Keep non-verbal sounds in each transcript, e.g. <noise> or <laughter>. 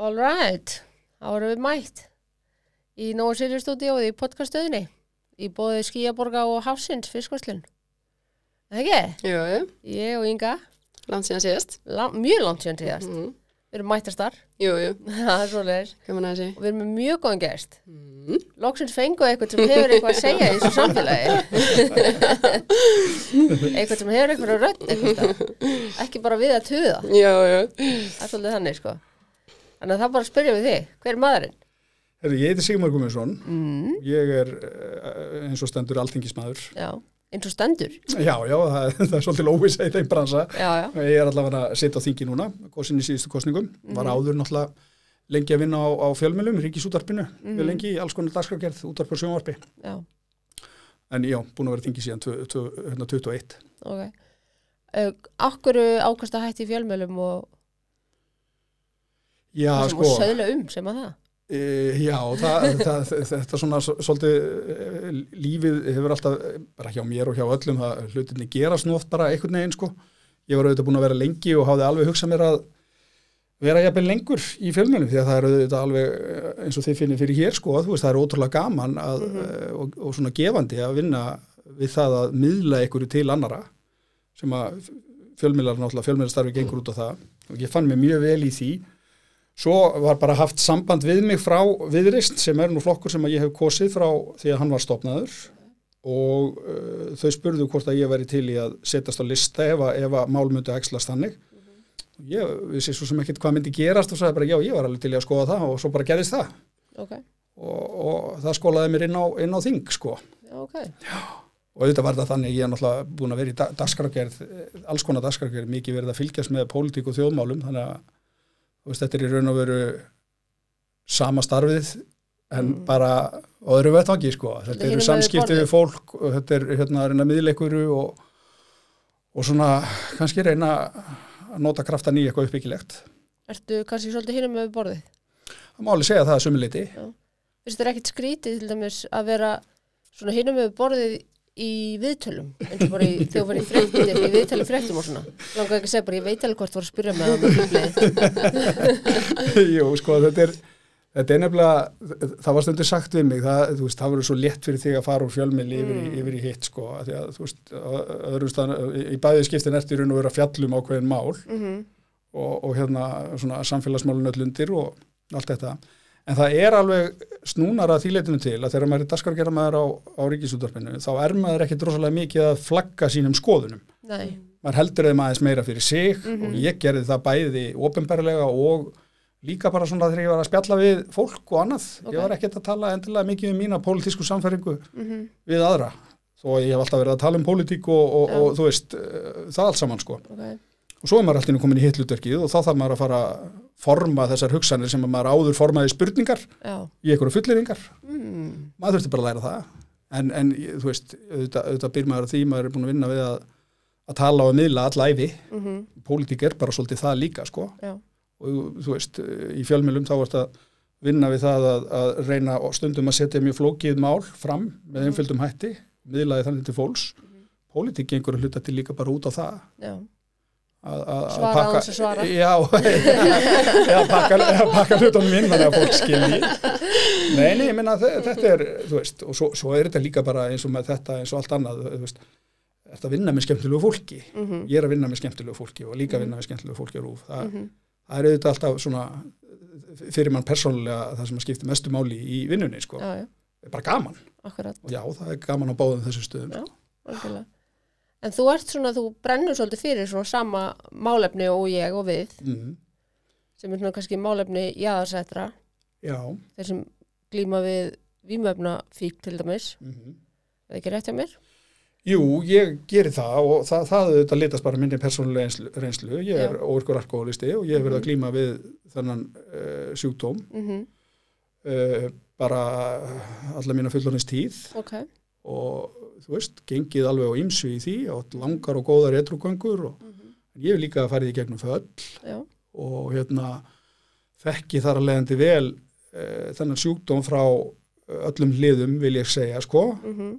All right, þá erum við mætt í Nóa Sirius stúdíóið í podcaststöðinni í bóði Skíaborga og Hafsins fiskvarslun. Það ekki? Jú, Ég og Inga, langt síðan síðast. lang, mjög langt síðan síðast. Mm. Við erum mættastar, Jú, jú, <laughs> það er svoleiðis. gaman að þessi. Og við erum mjög góðan gest. Mm. Loksins fengu eitthvað sem hefur eitthvað að segja í þessu samfélagi. <laughs> eitthvað sem hefur eitthvað að rödd eitthvað. Ekki bara við að tuða. Jú, jú. Það er svolítið þannig, sko. Þannig að það bara að spyrja við þig. Hver er maðurinn? Herru, ég heiti Sigmar Guðmundsson, Mm. ég er eh, eins og stendur alþingismæður. Já, eins og stendur. Já, já, það, <laughs> það er svolítið óvisa í þeim bransa. Já, já. Ég er allavega að sitja á þingi núna, kosin í síðustu kostningum, var Mhm. áður náttúrulega lengi að vinna á, á fjölmjölum, ríkisútarpinu, mm Mhm. lengi í alls konar dagskrargerð, útarp og sjónvarpi. Já, En já, búin að vera þingi síðan tve- tve- hérna 21. ok. Uh, Akkur ákvæmst að hætti fjölmjölum og, Já, og, sko, og söðla um sem að það? e, já, það, <laughs> það, þetta svona svolítið, e, lífið hefur alltaf, bara hjá mér og hjá öllum, það hlutinni gerast nú oft bara einhvern veginn, sko. Ég var auðvitað búin að vera lengi og hafði alveg hugsað mér að vera jafnvel lengur í fjölmjölum því að það er auðvitað alveg eh, eins og þið finnir fyrir hér sko, veist það er ótrúlega gaman að, mm og, og svona gefandi að vinna við það að miðla einhverju til annara sem að fjölmjölar náttúrulega, fjölmjölastarfi gengur út á það og ég fann mig mjög vel í því svo var bara haft samband við mig frá viðrist sem er nú flokkur sem að ég hef kosið frá því að hann var stopnaður og uh, þau spurðu hvort að ég væri til í að setjast á lista ef að, að mál myndi æxlast þannig. Ég vissi svo sem ekkert hvað myndi gerast og sagði bara já, ég var alveg til í að skoða það og svo bara gerðist það. Ok, og, og það skólaði mér inn á, inn á þing sko. Já, ok. og auðvitað var þetta þannig, ég er náttúrulega búin að vera í da- dagskrárgerð, eh, alls konar dagskrárgerð mikið verið að fylgjast með pólitík og þjóðmálum þannig að veist, þetta er í raun og veru sama starfið en Mm. bara á öðru vettvangi sko, þetta Þetta er eru megin við fólk og þetta er hérna að reyna miðleikuru og, og svona kannski reyna að nota kraftan í eitthvað uppbyggilegt. Ertu kannski svolítið hinum með borðið? það má alveg segja það að sumuleiti Finnst þér ekkit skrítið til dæmis að vera svona hinum með borðið í viðtölum eins og bara í, þegar þú var í fréttir í viðtölum fréttum og svona langar ekki að segja bara ég veit alveg hvort þú var að spyrja með það. <laughs> Jú, sko, þetta er, þetta er nefnilega, það var stundur sagt við mig, það, þú veist, það verður svo létt fyrir þig að fara úr fjölmiðli yfir, í- yfir í hitt, sko, að, þú veist, öðrum staðan, í bæði skiptin ertu í raun og vera fjallum ákveðin mál Mhm, og, og hérna svona samfélagsmálun öll undir og allt þetta. En það er alveg snúnar að þýleitinu til að þegar maður er daskargera maður á, á ríkisútvarpinu, þá er maður ekkit rosalega mikið að flagga sínum skoðunum Nei, maður heldur þeim aðeins meira fyrir sig og ég gerði það bæði ofinberlega og líka bara svona þegar ég var að spjalla við fólk og annað. Ok. Ég var ekkert að tala endilega mikið um mína pólitísku samfæringu mhm, við aðra. Þó ég hef alltaf verið að tala um pólitík og, og, Já. og þú veist, uh, það allt saman sko. ok. Og svo er maður alltaf komin í hitlutverkið og þá þarf maður að fara forma þessar hugsanir sem að maður áður formaði spurningar Já. í einhverju fulleringar. Mm, Maður þurfti bara að læra það. En, en þú veist, auðvitað, auðvitað byr maður að því maður er búin að vinna við að, að tala og miðla allæfi mhm, pólitík er bara svolítið það líka sko. Og þú veist, í fjölmjölum þá ertu að vinna við það að, að reyna stundum að setja mjög flókið mál fram með einföldum hætti, miðlaði þannig til fólks. Pólitík gengur að hluta til líka bara út á það. Já. Að, að, að Svara án þess að svara. já, <laughs> eða pakka, hlutunum inn þannig að fólk skilji. Nei, nei, ég minna þetta er, þú veist, og svo, svo er þetta líka bara eins og með þetta eins og allt annað þú veist, þetta að vinna með skemmtilegu fólki? Mhm, ég er að vinna með skemmtilegu fólki og líka að vinna með skemmtilegu fólki á rúf það, mhm, það er auðvitað alltaf svona fyrir mann persónulega það sem að skipti mestu máli í vinnunni sko. Já, já, bara gaman. Akkurat. já, það er gaman á báðum þessum stöðum Já. En þú ert svona, þú brennur svolítið fyrir svona sama málefni og ég og við mm, sem er svona kannski málefni jáðarsættra já. Þeir sem glíma við vímöfna fík til dæmis, mm er það ekki rétt hjá mér? Jú, ég geri það og það, það auðvitað litast bara minni persónulega reynslu, ég er Já. óvirkur alkoholisti og ég hef verið að glíma við þennan uh, sjúkdóm. Mm uh, bara alla mína fullorins tíð. Ok, og þú veist, gengið alveg á ymsu í því og langar og góðar etrugöngur og ég hef líka farið í gegnum föll já, og hérna þekki þar að leiðandi vel uh, þennan sjúkdóm frá eh, öllum hliðum vil ég segja sko. Mhm,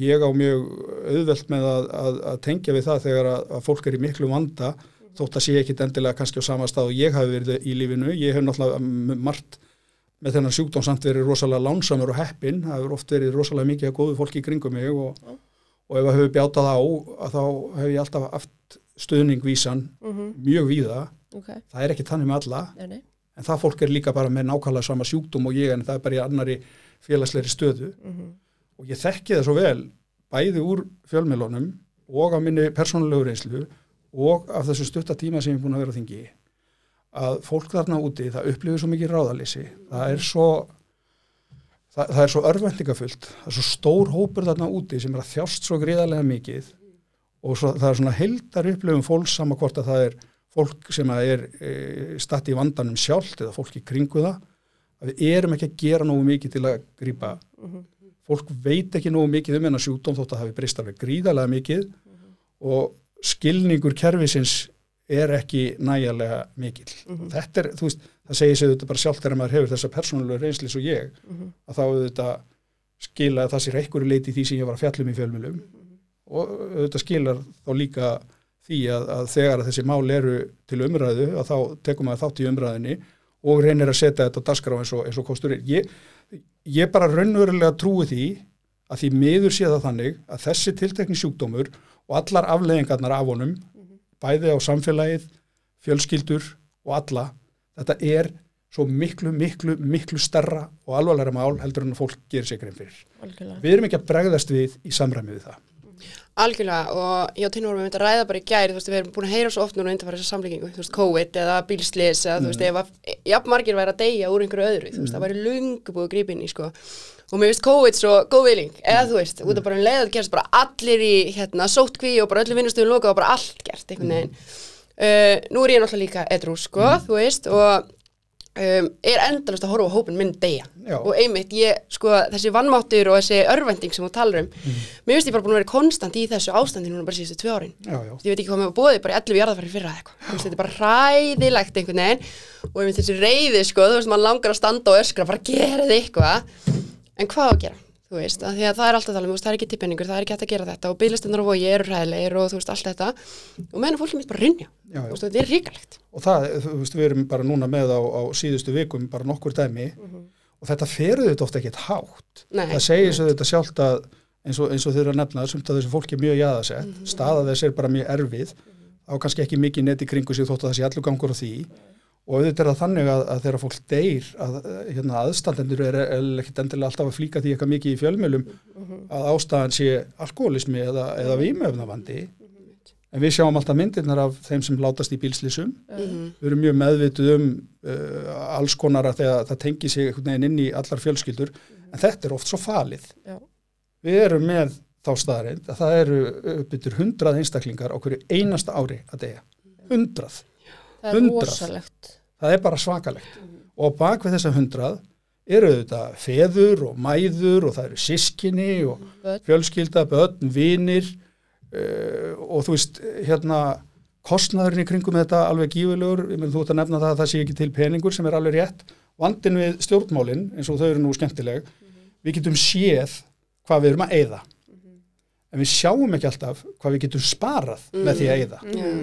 ég á mjög auðvelt með að, að, að tengja við það þegar að, að fólk er í miklu vanda þótt að sé ekkit endilega kannski á sama stað og ég hafi verið í lífinu, ég hef náttúrulega margt með þennan sjúkdóm samt verið rosalega lánsamur og heppin, það hefur oft verið rosalega mikið góðu fólki í kringum mig og, Já. og ef það hefur bjátað á þá hef ég alltaf haft stuðning vísan Mhm. mjög víða, Ok, það er ekki þannig með alla nei, nei. en það fólk er líka bara með nákvæmlega sama sjúkdóm og ég en það er bara í annari félagsleiri stöðu Mhm. og ég þekki það svo vel bæði úr fjölmjölunum og af minni persónulegu reynslu og af þessu stutta tíma sem ég er búin að vera á þingi að fólk þarna úti það upplifir svo mikið ráðalýsi það er svo það, það er svo örvendingafullt það er svo stór hópur þarna úti sem er að þjást svo gríðarlega mikið. Og svo, það er svona heldar upplifum fólks sama hvort að það er fólk sem er e, statt í vandanum sjálft eða fólk í kringu það að við erum ekki að gera nógu mikið til að grípa. Mhm. fólk veit ekki nógu mikið um hennar sjúkdóm þótt að það hafi breyst alveg gríðarlega mikið. Og skilningur kerfisins er ekki nægjarlega mikil. Mhm. Þetta er, þú veist, það segir sig þetta bara sjálft þegar maður hefur þessa persónulegu reynsli svo ég, Mhm. að þá auðvitað skila það sér einhverju leiti því sem ég var að fjallum í fjölmjölum og auðvitað skilar þá líka því að, að þegar að þessi mál eru til umræðu að þá tekum maður þátt í umræðinni og reynir að setja þetta á dagskrá eins og, eins og kostur er. Ég, ég bara raunverulega trúi því að því miður sé það þannig að þessi tiltekni sjúkdómur og allar afleðingarnar af honum, bæði á samfélagið, fjölskyldur og alla, þetta er svo miklu, miklu, miklu starra og alvarlega mál heldur en að fólk gerir sig grein fyrir. Algjörlega. Við erum ekki að bregðast við í samræmi við það. Algjörlega og ég og Tinnu vorum að ræða bara í gæri, þú veist, við erum búin að heyra svo oft núna undan þessa samlíkingu, þú veist, COVID eða bílslis eða þú veist, ef að jafn margir væri að deyja úr einhverju öðru, þú veist, það væri lungu búið að grípa inn í, sko. Og mér finnst COVID svo góð viling, eða þú veist, út af bara um leið að gerast bara allir í, hérna, sótkví og bara öllu vinnustöðum lokað og bara allt gert, einhvern veginn. Uh, nú er ég náttúrulega líka edrú, sko, þú veist, og um, er endalast að horfa á hópin minn deyja. Já. og einmitt, ég, sko, þessi vannmáttur og þessi örvending sem þú talar um mér finnst ég bara búin að vera konstant í þessu ástandi núna bara síðustu tvö árin. Já, já. ég veit ekki hvað mér bóðið, bara 11 jarðafæri fyrra eða eitthvað. Þetta er og og en hvað að gera, þú veist, að að það er alltaf talað, um, það er ekki tippenningur, það er ekki hægt að gera þetta og bygglistendur á vogi eru hræðilegir og þú veist, allt þetta. Og meðan fólki mitt bara rinja, Já, já. þú veist, þetta er ríkalegt Og það, þú veist, við erum bara núna með á, á síðustu vikum bara nokkur dæmi. Og þetta feruðu þetta ofta ekkert hátt. Nei. það segir svo þetta sjálft að eins og, eins og þeir eru að nefna, sumt að þessu fólki er mjög jaðasett, staða þess er bara mjög erfið, á kannski ekki mikið neti kringu sig þótt að það sé allur gangur á því og auðvitað er það þannig að, að þegar fólk deyr að hérna, aðstandendur er, er ekkit endilega alltaf að flíka því eitthvað mikið í fjölmjölum að ástæðan sé alkoholismi eða, eða vímöfnavandi en við sjáum alltaf myndirnar af þeim sem látast í bílslýsum við erum mjög meðvituð um uh, alls konar að þegar það tengi sig einhvern veginn inn í allar fjölskyldur. En þetta er oft svo falið. Já. við erum með þá staðarind að það eru uppbyttur hundrað einstaklingar á hverju einasta ári að deyja. Hundrað, Það er rosalegt. Það er bara svakalegt. Og á bak við þessa hundrað eru þetta feður og mæður og það eru sískinni og Börn. fjölskylda, börn, vinir uh, og þú veist hérna kostnaðurinn í kringum þetta alveg gífulegur, ég menn þú ert að nefna það að það sé ekki til peningur sem er alveg rétt. Vandin við stjórnmálin eins og þau eru nú skemmtileg við getum séð hvað við erum að eyða. En við sjáum ekki alltaf hvað við getum sparað með því að eyða. Mm.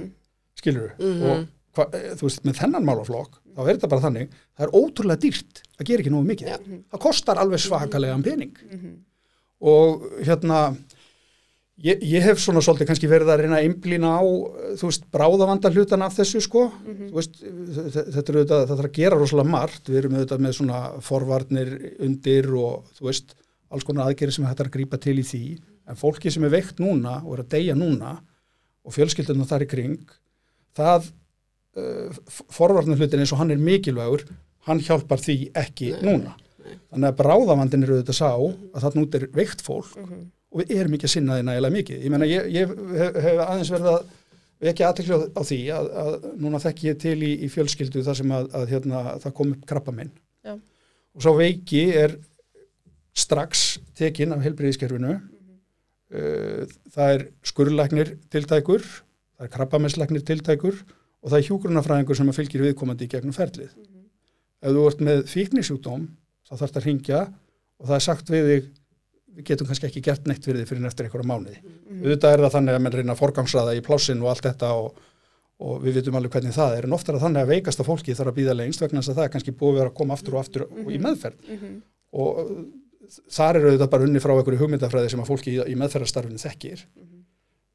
skilur Mhm. og hva, eh, þú veist, með þennan málaflokk þá er þetta bara þannig, það er ótrúlega dýrt að gera ekki nógu mikið, Já. það kostar alveg svakalega pening. Og hérna ég, ég hef svona svolítið kannski verið að reyna að imblína á, þú veist, bráðavanda hlutan af þessu sko, þú veist þe- þetta er auðvitað, það þarf að gera rosalega margt. Við erum auðvitað með svona forvarnir undir og þú veist alls konar aðgerið sem hættar að grípa til í því. En fólki sem er veikt núna og er að deyja núna og fjölskyldunum þar í kring það uh, forvarnar hlutin eins og hann er mikilvægur hann hjálpar því ekki núna. þannig að bráðavandin eru þetta sá að þarna út er veikt fólk og við erum ekki að sinna því nægilega mikið. Ég menna ég, ég hef, hef aðeins verið að við ekki aðtekla á því að, að núna þekk ég til í, í fjölskyldu þar sem að, að hérna, það kom upp krabba minn Já. og svo veiki er strax tekin af helbriðiskerfinu uh, það er skurðlæknir tiltækur það er krabbamesslæknir tiltækur og það er hjúgrunafræðingur sem fylgir viðkomandi í gegnum ferlið. Ef þú ert með fíknisjúkdóm þá þarf það að ringja og það er sagt við þig við getum kannski ekki gert neitt fyrir þig fyrir eftir einhverja mánuði. Auðvitað er það þannig að menn reyna að forgangsraða í plássin og allt þetta og, og við vitum alveg hvernig það er. En oftar að þannig að veikasta fólki þarf að býða lengst vegna þess að það er kannski búið að koma aftur og aftur og í meðferð. Og uh, þar eru þetta bara unni frá einhverju hugmyndafræði sem að fólki í, í meðferðarstarfinu þekkir.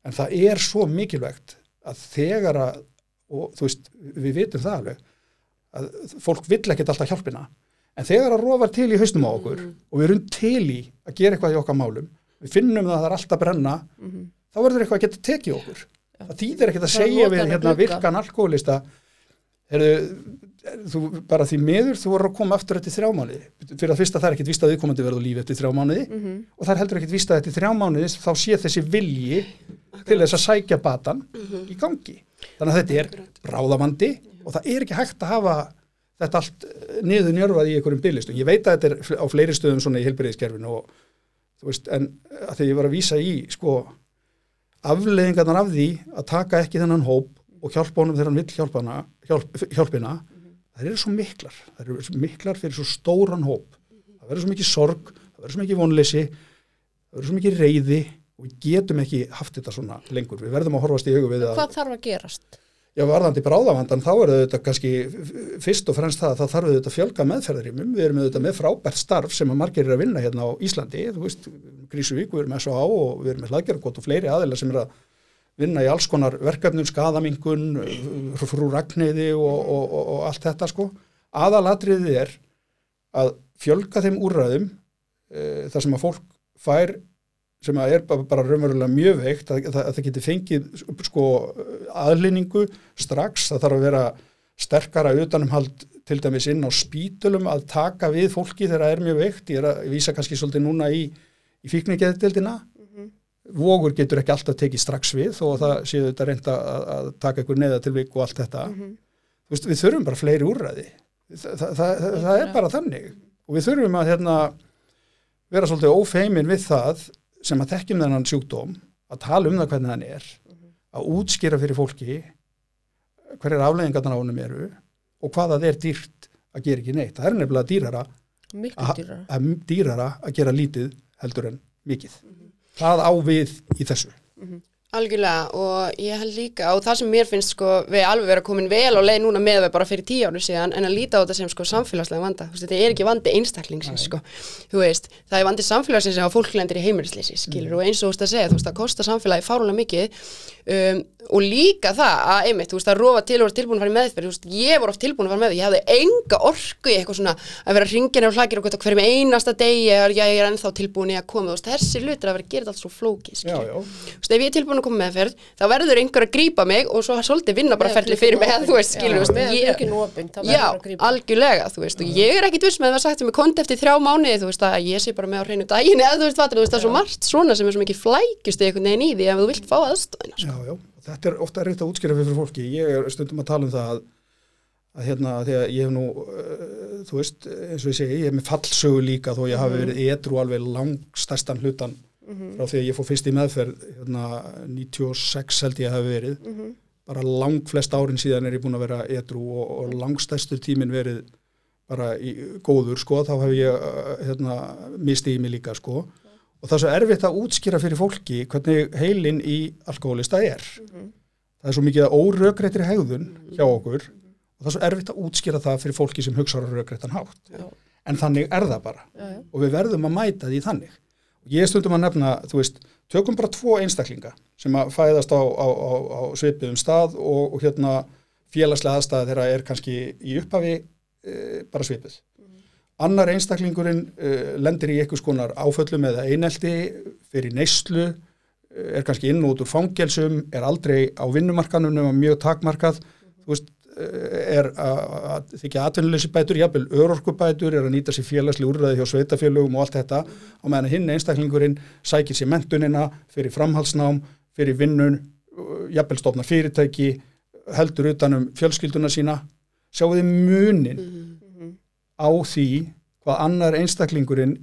En það er svo mikilvægt að þegar að og þú veist, við vitum það alveg að fólk vill ekkert alltaf hjálpina. En þegar að rofar til í haustum á okkur og við erum til í að gera eitthvað í okkar málum við finnum það að það er alltaf brenna þá verður eitthvað að geta tekið okkur. Það þýðir ekkert að Bara segja við hérna virkan alkoholista þú bara því miður þú voru að koma aftur eftir þrjá mánuði. Fyrir að fyrsta það er ekkert víst að viðkomandi verður lífi eftir þrjá mánuði. Mhm. og það er heldur ekkert víst að eftir þrjá mánuði þá sé þessi vilji til þess að sækja batan í gangi þannig að þetta er ráðavandi og það er ekki hægt að hafa þetta allt eh, niður njörfað í einhverjum byggistum. Ég veit að þetta er á fleiri stöðum svona í helbriðiskerfinu og þú veist, en að því ég var að vísa í sko afleðingarnar af því að taka ekki þennan hóp og hjálpa honum þegar hann vill hjálpana, hjálp, hjálpina, það eru svo miklar, það eru svo miklar fyrir svo stóran hóp. Það verður svo mikið sorg, það verður svo mikið vonleysi, það verður svo mikið reyði og við getum ekki haft þetta svona lengur. Við verðum að horfast í augu við að Hvað þarf að gerast? Já, varðandi bráðavandan, þá er þetta kannski fyrst og fremst það að það þarf auðvitað að fjölga meðferðarímum. Við erum auðvitað með frábært starf sem að margir er að vinna hérna á Íslandi, þú veist, Grísuvík, við erum með SOH og við erum með hlaðgerðarkot og fleiri aðila sem er að vinna í alls konar verkefnum, skadamingun, frú ragneiði og, og, og, og allt þetta sko. Aðalatriðið er að fjölga þeim úrræðum e, þar sem að fólk fær sem að er bara, bara raunverulega mjög veikt að, að, að það geti fengið sko aðlinningu strax, það þarf að vera sterkara utanumhald til dæmis inn á spítulum að taka við fólki þegar það er mjög veikt, ég er að vísa kannski svolítið núna í, í fíkningeðdildina vogur getur ekki alltaf tekið strax við þó að það séu þetta reynda að, að taka einhver neðatilvík og allt þetta. Þú veist, við þurfum bara fleiri úrræði. Það, það, það, það er bara þannig. Og við þurfum að hérna, vera svolítið ófeimin við það sem að þekkjum þennan sjúkdóm að tala um það hvernig hann er að útskýra fyrir fólki hverjar afleðingarnar á honum eru og hvað það er dýrt að gera ekki neitt. Það er nefnilega dýrara dýrara. að, dýrara að gera lítið heldur en mikið. Það á við í þessu. Algjörlega og ég held líka og það sem mér finnst sko við alveg vera komin vel á leið núna með við bara fyrir tíu áru síðan en að líta á þetta sem sko samfélagslega vanda. Veist, þetta er ekki vandi einstaklingsins sko. Veist, það er vandi samfélagsins sem að fólk lendir í heimilisleysi skilur og eins og þú veist að segja þú veist, það kostar samfélagi fárulega mikið um, og líka það að einmitt, þú veist, að rofa til og vera tilbúin að fara í meðferð, þú veist, ég voru oft tilbúin að fara með ég hafði enga orku í eitthvað svona að vera ringin og hlakir og gott á hverjum einasta degi ég, ég er ennþá tilbúin í að koma, þú veist, þessi hlutir að vera að gera þetta allt svo flókið, já. Þú veist, ef ég er tilbúin að koma með ferð, þá verður einhver að grípa mig og svo svolítið vinna bara ferli fyrir mig, eða þú veist, skilur, þú veist, ég, já. Já, þetta er ofta reynt að útskýra fyrir fólki. Ég er stundum að tala um það að, að hérna, því að ég hef nú, uh, þú veist, eins og ég segi, ég hef með fallsögu líka þó ég hafi verið edru alveg langstærstan hlutan frá því að ég fór fyrst í meðferð, hérna, 96 held ég hafi verið. Bara lang flest árin síðan er ég búin að vera edru og, og langstærstur tímin verið bara í góður, sko, þá hef ég, uh, hérna, misti í mig líka, sko. Og það er svo erfitt að útskýra fyrir fólki hvernig heilin í alkoholista er. Það er svo mikið að órökreitri hegðun hjá okkur og það er svo erfitt að útskýra það fyrir fólki sem hugsa á rökreitan hátt. Já. En þannig er það bara Já, og við verðum að mæta því þannig. Og ég stundum að nefna, þú veist, tökum bara tvo einstaklinga sem að fæðast á, á, á, á svipiðum stað og, og hérna félagslega aðstæða þeirra er kannski í upphafi e, bara svipið. Annar einstaklingurinn uh, lendir í einhvers konar áföllum eða einelti, fyrir neyslu, uh, er kannski inn og út úr fangelsum, er aldrei á vinnumarkanum nema mjög takmarkað, þú veist, uh, er að þykja atvinnuleysi bætur, jafnvel örorkubætur, er að nýta sér félagsli úrræði hjá sveitafélögum og allt þetta, á meðan hinn einstaklingurinn sækir sér mentunina fyrir framhalsnám, fyrir vinnun, jafnvel stofna fyrirtæki, heldur utanum fjölskylduna sína, sjáu þið munin á því hvað annar einstaklingurinn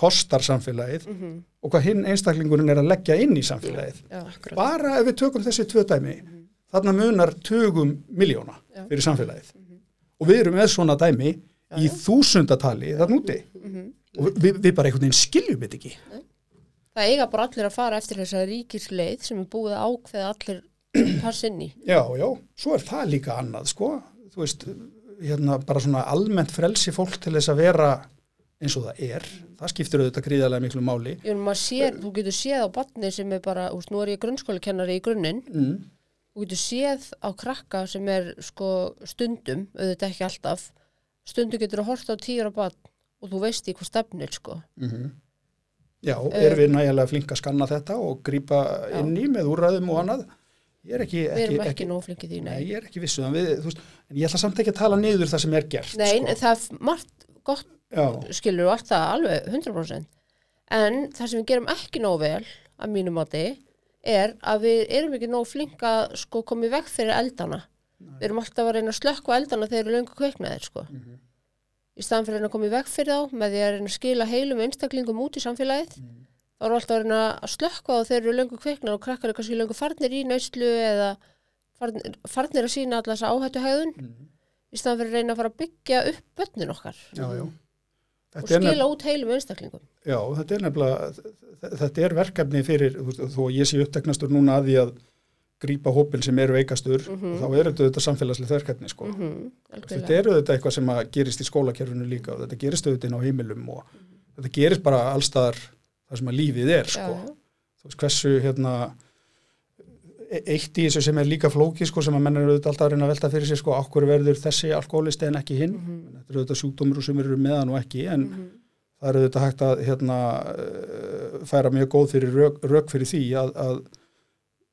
kostar samfélagið og hvað hinn einstaklingurinn er að leggja inn í samfélagið. Já. Bara ef við tökum þessi tvö dæmi, þarna munar tugum miljóna Já. fyrir samfélagið. Og við erum með svona dæmi í þúsundatali þarna úti. Og við, við bara einhvern veginn skiljum þetta ekki. Það eiga bara allir að fara eftir þessa ríkisleið sem er búið að ákveða allir <clears throat> passa inn í. Já, já, svo er það líka annað, sko. Þú veist, hérna bara svona almennt frelsi fólk til þess að vera eins og það er. Það skiptir auðvitað gríðarlega miklu máli. Maður sér, þú getur séð á barni sem er bara, er ég grunnskólakennari í grunninn, Mm. þú getur séð á krakka sem er sko stundum, auðvitað ekki alltaf, stundum getur að horta á tíra barn og þú veist í hvað stefnir sko. Mm Já, erum við nægilega flink að skanna þetta og grípa inn í með úrræðum og annað? Ég er ekki, ekki, ekki, ekki nóg flinkið því, nei, nei. ég er ekki vissu, en, við, veist, en ég ætla samt ekki að tala niður það sem er gert. Nei, sko. það er margt gott Já, skilur og allt það alveg 100% en það sem við gerum ekki nóg vel að mínu mati er að við erum ekki að sko komið vekk fyrir eldana. Við erum alltaf að reyna að slökka eldana þegar þeir eru löngu kveiknaðir sko. Í staðan fyrir að reyna að komið vekk fyrir þá með því að reyna að skila heilum einstaklingum út í samfélagið þá við alltaf að reyna að slökka þegar þeir eru löngu kveiknaðir og krakkar er kannski löngu farnir í neyslu eða farnir, farnir að sína allas áhættu hegðun í staðan fyrir að reyna að fara að byggja upp börnin okkar já, já. og Þetta skila út heilum einstaklingum. Já, þetta er nefnilega, þetta er verkefni fyrir, þó ég sé uppteknastur núna að því að grípa hópin sem eru veikastur, þá er þetta samfélagslega verkefni, sko. mm, Þetta er auðvitað eitthvað sem gerist í skólakerfinu líka og þetta gerist auðvitað inn á heimilum og þetta gerist bara allstaðar þar sem að lífið er, sko. Þú veist, hversu, hérna, e- eitt í þessu sem er líka flóki, sko, sem að menn eru auðvitað alltaf að reyna að velta fyrir sér, sko, okkur verður þessi alkoholisti en ekki hinn. Þetta eru auðvitað sjúkdómur sem eru meðan og ekki, en það eru auðvitað hægt að, hérna, eh, færa mjög góð fyrir rök, rök fyrir því að, að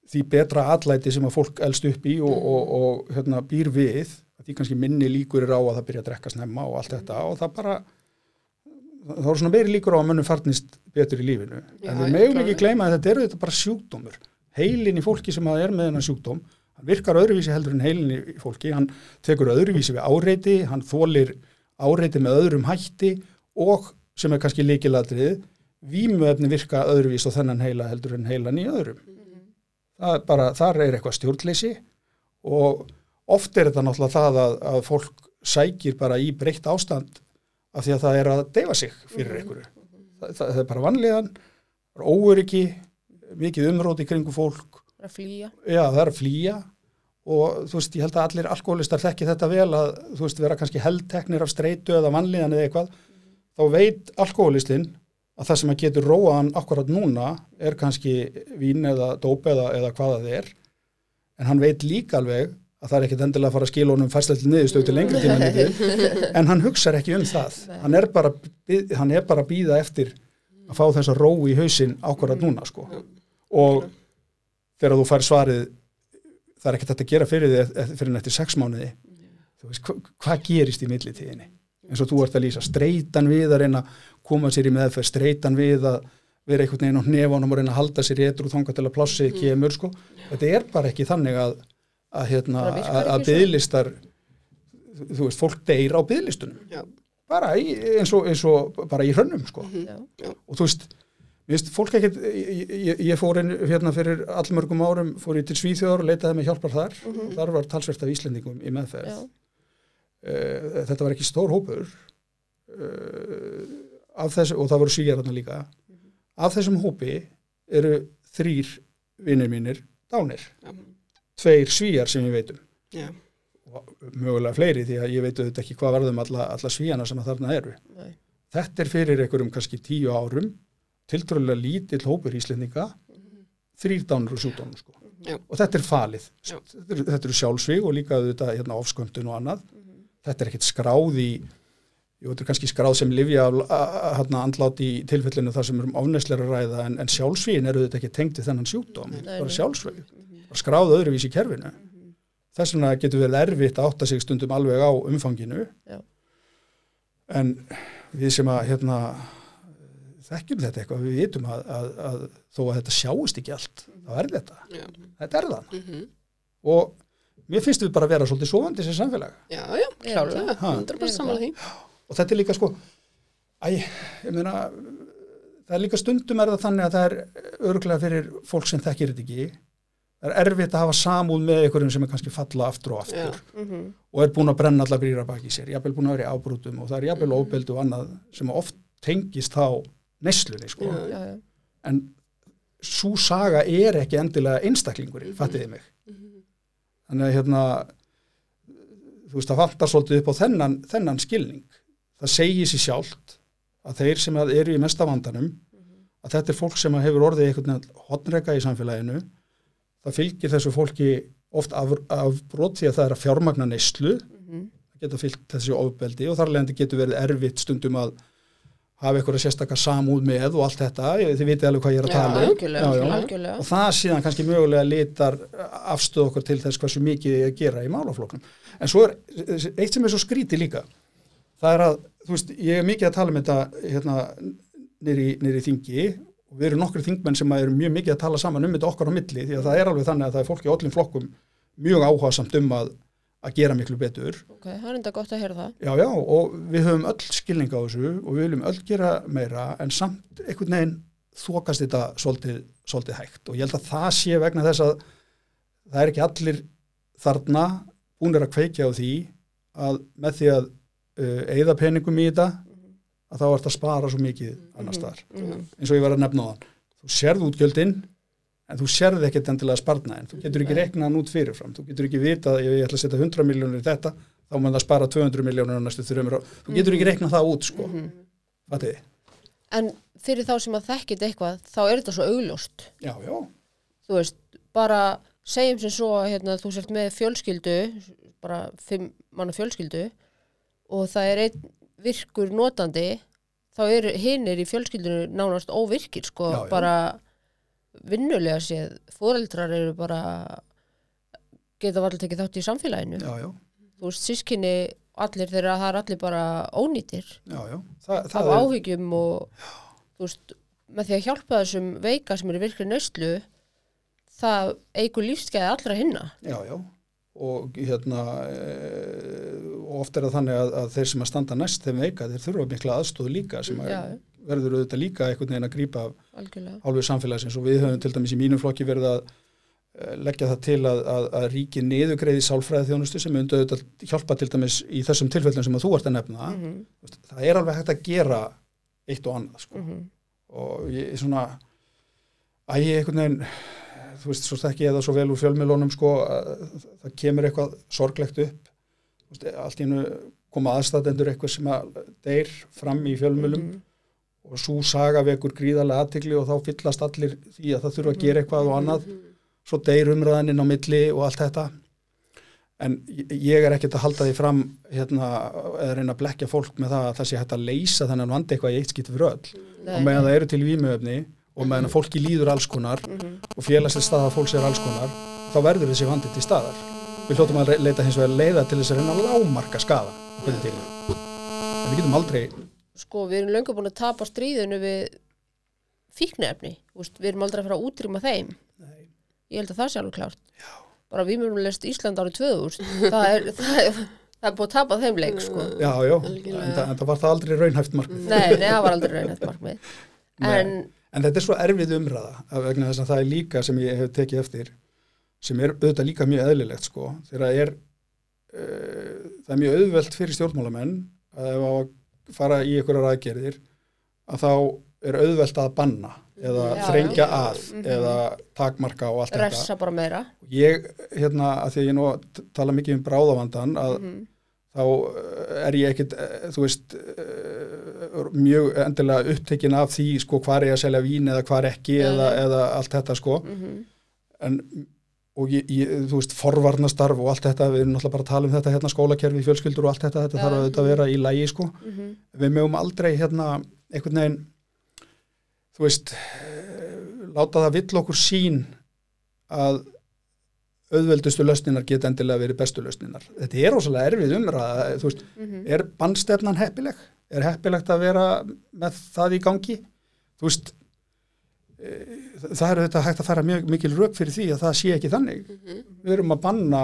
því betra atlæti sem að fólk elst upp í og, og, og hérna, býr við, því kannski minni líkur er á að það byrja að drekka snemma og allt þetta og það bara það voru svona meiri líkur á að mönnum farnist betur í lífinu. Já, en við klárlega. ekki gleyma að þetta eru þetta bara sjúkdómur. Heilin í fólki sem að er með hennar sjúkdóm, hann virkar öðruvísi heldur en heilin í fólki, hann tekur öðruvísi við áreiti, hann þólir áreiti með öðrum hætti og sem er kannski líkiladrið, vímuefni virka öðruvísi og þennan heila heldur en heilan í öðrum. Það er bara, þar er eitthvað stjórnleysi og oft er þetta náttúrulega það að, að fólk sækir bara í breytt ástand af því að það er að deyfa sig fyrir einhverju. Það, það, það er bara það er óöryggi, mikið umróti kringu fólk, að flýja. Já það er að flýja. Og þú veist, ég held að allir alkoholistar þekki þetta vel að þú veist, vera kannski heldteknir af streitu eða vanlíðan eða eitthvað, þá veit alkoholistinn að það sem að getur róa hann akkurat núna er kannski vín eða dóp eða, eða hvað það er. En hann veit líka alveg að það er ekkit endilega að fara að skila honum færslega til niðurstöð til lengri tíma litið, en hann hugsar ekki um það. Hann er bara, hann er bara að býða eftir að fá þessa ró í hausinn akkurat núna sko. Og þegar þú fær svarið það er hægt að gera fyrir því e- fyrir en eftir sex mánuði. Veist, hva, hvað gerist í millitíðinni? Eins og þú ert að lýsa, streitan við að reyna að koma sér í meðferð, streitan við að vera einhvern veginn á hnefanum og reyna að halda sér í etru þanga til að plássið kemur sko. þetta er bara ekki þannig að að, hérna, að, byðlistar þú veist, fólk deyr á byðlistunum Já. bara í, eins, og, eins og bara í hrönnum sko. Já. og þú veist, veist fólk ekkert, ég, ég, ég fór inn hérna fyrir allmörgum árum, fór ég til Svíþjóðar og leitaði með hjálpar þar, þar var talsvert af Íslendingum í meðferð. Já. uh, þetta var ekki stór hópur uh, af þessu, og það voru svíjararna líka. Af þessum hópi eru þrýr vinnir mínir dánir. Tveir svíjar sem ég veit um Já. og mögulega fleiri því að ég veit auðvitað ekki hvað varðum alla, alla svíjana sem að þarna eru Nei. þetta er fyrir einhverjum kannski tíu árum tiltrúlega lítill hópur íslendinga þrýr dánur og sjúkdónum sko. Já. og þetta er falið þetta eru, þetta eru sjálfsvíg og líka auðvitað hérna, ofskömmtun og annað þetta er ekkit skráð í jú, þetta er kannski skráð sem livja hérna, andlátt í tilfellinu þar sem er um ofneslega ræða en, en sjálfsvígin eru auðvitað ekki tengt við þennan sjúkdóm bara nei. Bara skráð öðruvís í kerfinu þess vegna getur verið erfitt að átta sig stundum alveg á umfanginu Já. en við sem að hérna þekkjum þetta eitthvað, við vitum að, að, að þó að þetta sjáist ekki allt þá er þetta, Já. þetta er það Mhm. og mér finnst við bara að vera svolítið sofandi sem samfélag Já, já, klálega, Ha. 100% samanlega því. og þetta er líka sko æ, ég meina það er líka stundum er það þannig að það er örglega fyrir fólk sem þekkir þetta ekki það er erfitt að hafa samúð með einhverjum sem er kannski falla aftur og aftur Já. Mhm. og er búin að brenna allar brýra baki sér jafnvel búin að vera í ábrútum og það er jafnvel ofbeldi og annað sem oft tengist þá neslunni sko. Já, já. en svo saga er ekki endilega einstaklingurinn, fattiði mig Mhm. þannig að hérna þú veist, það vantar svolítið upp á þennan, þennan skilning það segir sér sjálft að þeir sem eru í mesta vandanum að þetta er fólk sem hefur orðið einhvern veginn hotnrega í samfélaginu það fylgir þessu fólki oft af, af brot því að það er að fjármagna neyslu það geta fylgt þessi ofbeldi og þar leðandi getur verið erfitt stundum að hafa eitthvað sérstakar samúð með og allt þetta, þið vitið alveg hvað ég er að Já, tala um algjörlega, Já, já. algjörlega. og það síðan kannski mögulega litar afstöð okkur til þess hversu mikið er að gera í málafloknum. En svo er eitt sem er svo skríti líka, það er að, þú veist, ég er mikið að tala um þetta hérna nýri þingi og við erum nokkri þingmenn sem eru mjög mikið að tala saman um þetta okkar á milli því að það er alveg þannig að það er fólk í öllum flokkum mjög áhugasamt um að, að gera miklu betur Ok, það er enda gott að heyra það. Já, já, og við höfum öll skilning á þessu og við viljum öll gera meira en samt einhvern veginn þokast þetta svolítið, svolítið hægt og ég held að það sé vegna þess að það er ekki allir þarna búinir að kveikja á því að með því að uh, eigða peningum í þetta að þá ert að spara svo mikið annar staðar. Eins og ég var að nefna á þann þú sérð útgjöldin en þú sérð ekkert endilega sparna en þú getur ekki reiknað hann út fyrirfram. Þú getur ekki vitað ef ég ætla að setja 100 miljónir í þetta þá mun það spara 200 miljónir á næstu þrjumur þú getur ekki reiknað það út sko. Fattiði? En fyrir þá sem að þekkit eitthvað, þá er þetta svo augljóst. já, já, Þú veist, bara segjum sem svo að hérna, þú sért með fjölskyldu, bara fimm manna fjölskyldu og það er einn virkur notandi, þá eru hinnir í fjölskyldinu nánast óvirkir, sko, Já, já. bara vinnulega séð, fóreldrar eru bara geta varlega tekið þátt í samfélaginu. já, já, Þú veist, sískinni, allir þeirra, það er allir bara ónýtir. já, já. Þa, af það er, áhyggjum og þú veist, með því að hjálpa þessum veika sem eru virkri nöyslu það eigur lífsgæði allra hinna já, já og hérna e, og oft er það þannig að, að þeir sem að standa næst þeim veika, þeir þurfa mikla aðstóð líka sem að Já. verður auðvitað líka einhvern veginn að algjörlega hálfur samfélagsins og við höfum til dæmis í mínum flokki verið að eh, leggja það til að, að, að ríki niðugreiði sálfræði þjónustu sem myndi auðvitað hjálpa til dæmis í þessum tilfellum sem að þú ert að nefna. Þú veist, það er alveg hægt að gera eitt og annað sko. Mhm. og ég er svona að ég einhvern veginn þú veist, svo þekki ég það svo vel úr fjölmiðlunum sko, að það kemur eitthvað sorglegt upp. Veist, allt í hennu koma aðstæðendur eitthvað sem að deyr fram í fjölmiðlum Mhm. og svo saga vekur gríðarlega aðtikli og þá fyllast allir því að það þurfa að gera eitthvað og annað. Svo deyr umræðaninn á milli og allt þetta. En ég- er ekkert að halda því fram hérna, eða reyna að blekja fólk með það að það sé hægt að leysa þennan vandi eitthvað í eitt skipti fyrir öll. Nei. og meðan það eru til vímuöfni og meðan að fólki líður alls konar og félagslega staða fólks er alls konar þá verður þessi vandi til staðar. Við hljóttum að leita hins vegar leiða til þess að reyna að lámarka skada en við getum aldrei sko við erum löngu búin að tapa stríðinu við fíknefni við erum aldrei að fara að útrýma þeim. Nei. ég held að það sé alveg klárt. Já. bara við mjög lest Ísland árið 2000 <laughs> það er, það er, það er búin að tapa þeim leik sko. já, já, Algjörlega. en, það- en það var það aldrei raunhæft markmið. Nei, nei, það var aldrei reynætt markmið. <laughs> En En þetta er svo erfið umræða af vegna þess að það er líka sem ég hef tekið eftir sem er auðvitað líka mjög eðlilegt sko. Þegar það er uh, það er mjög auðvelt fyrir stjórnmálamenn að ef á að fara í einhverjar aðgerðir að þá er auðvelt að banna eða Já, þrengja já. að eða takmarka og allt þetta. Ressa bara meira. Ég, hérna, að því að ég nú tala mikið um bráðavandan að Mhm. Þá eh, er ég ekkit, eh, þú veist, eh, mjög endilega upptekinn af því, sko, hvar er ég að selja vín eða hvar ekki Nei, eða, nei. eða allt þetta, sko. Mhm. En, og ég, ég, þú veist, forvarnastarf og allt þetta, við erum náttúrulega bara að tala um þetta hérna, skólakerfi, fjölskyldur og allt þetta, þetta Já. þarf auðvitað að vera í lægi, sko. Mhm. Við mögum aldrei, hérna, einhvern veginn, þú veist, láta það vill okkur sín að auðveldustu lausninar geta endilega verið bestu lausninar. Þetta er ósvæmlega erfið umræða, þú veist, Mhm. er bannstefnan heppileg? Er heppilegt að vera með það í gangi? Þú veist, e, það er þetta hægt að fara mjög mikil rauk fyrir því að það sé ekki þannig. Við erum að banna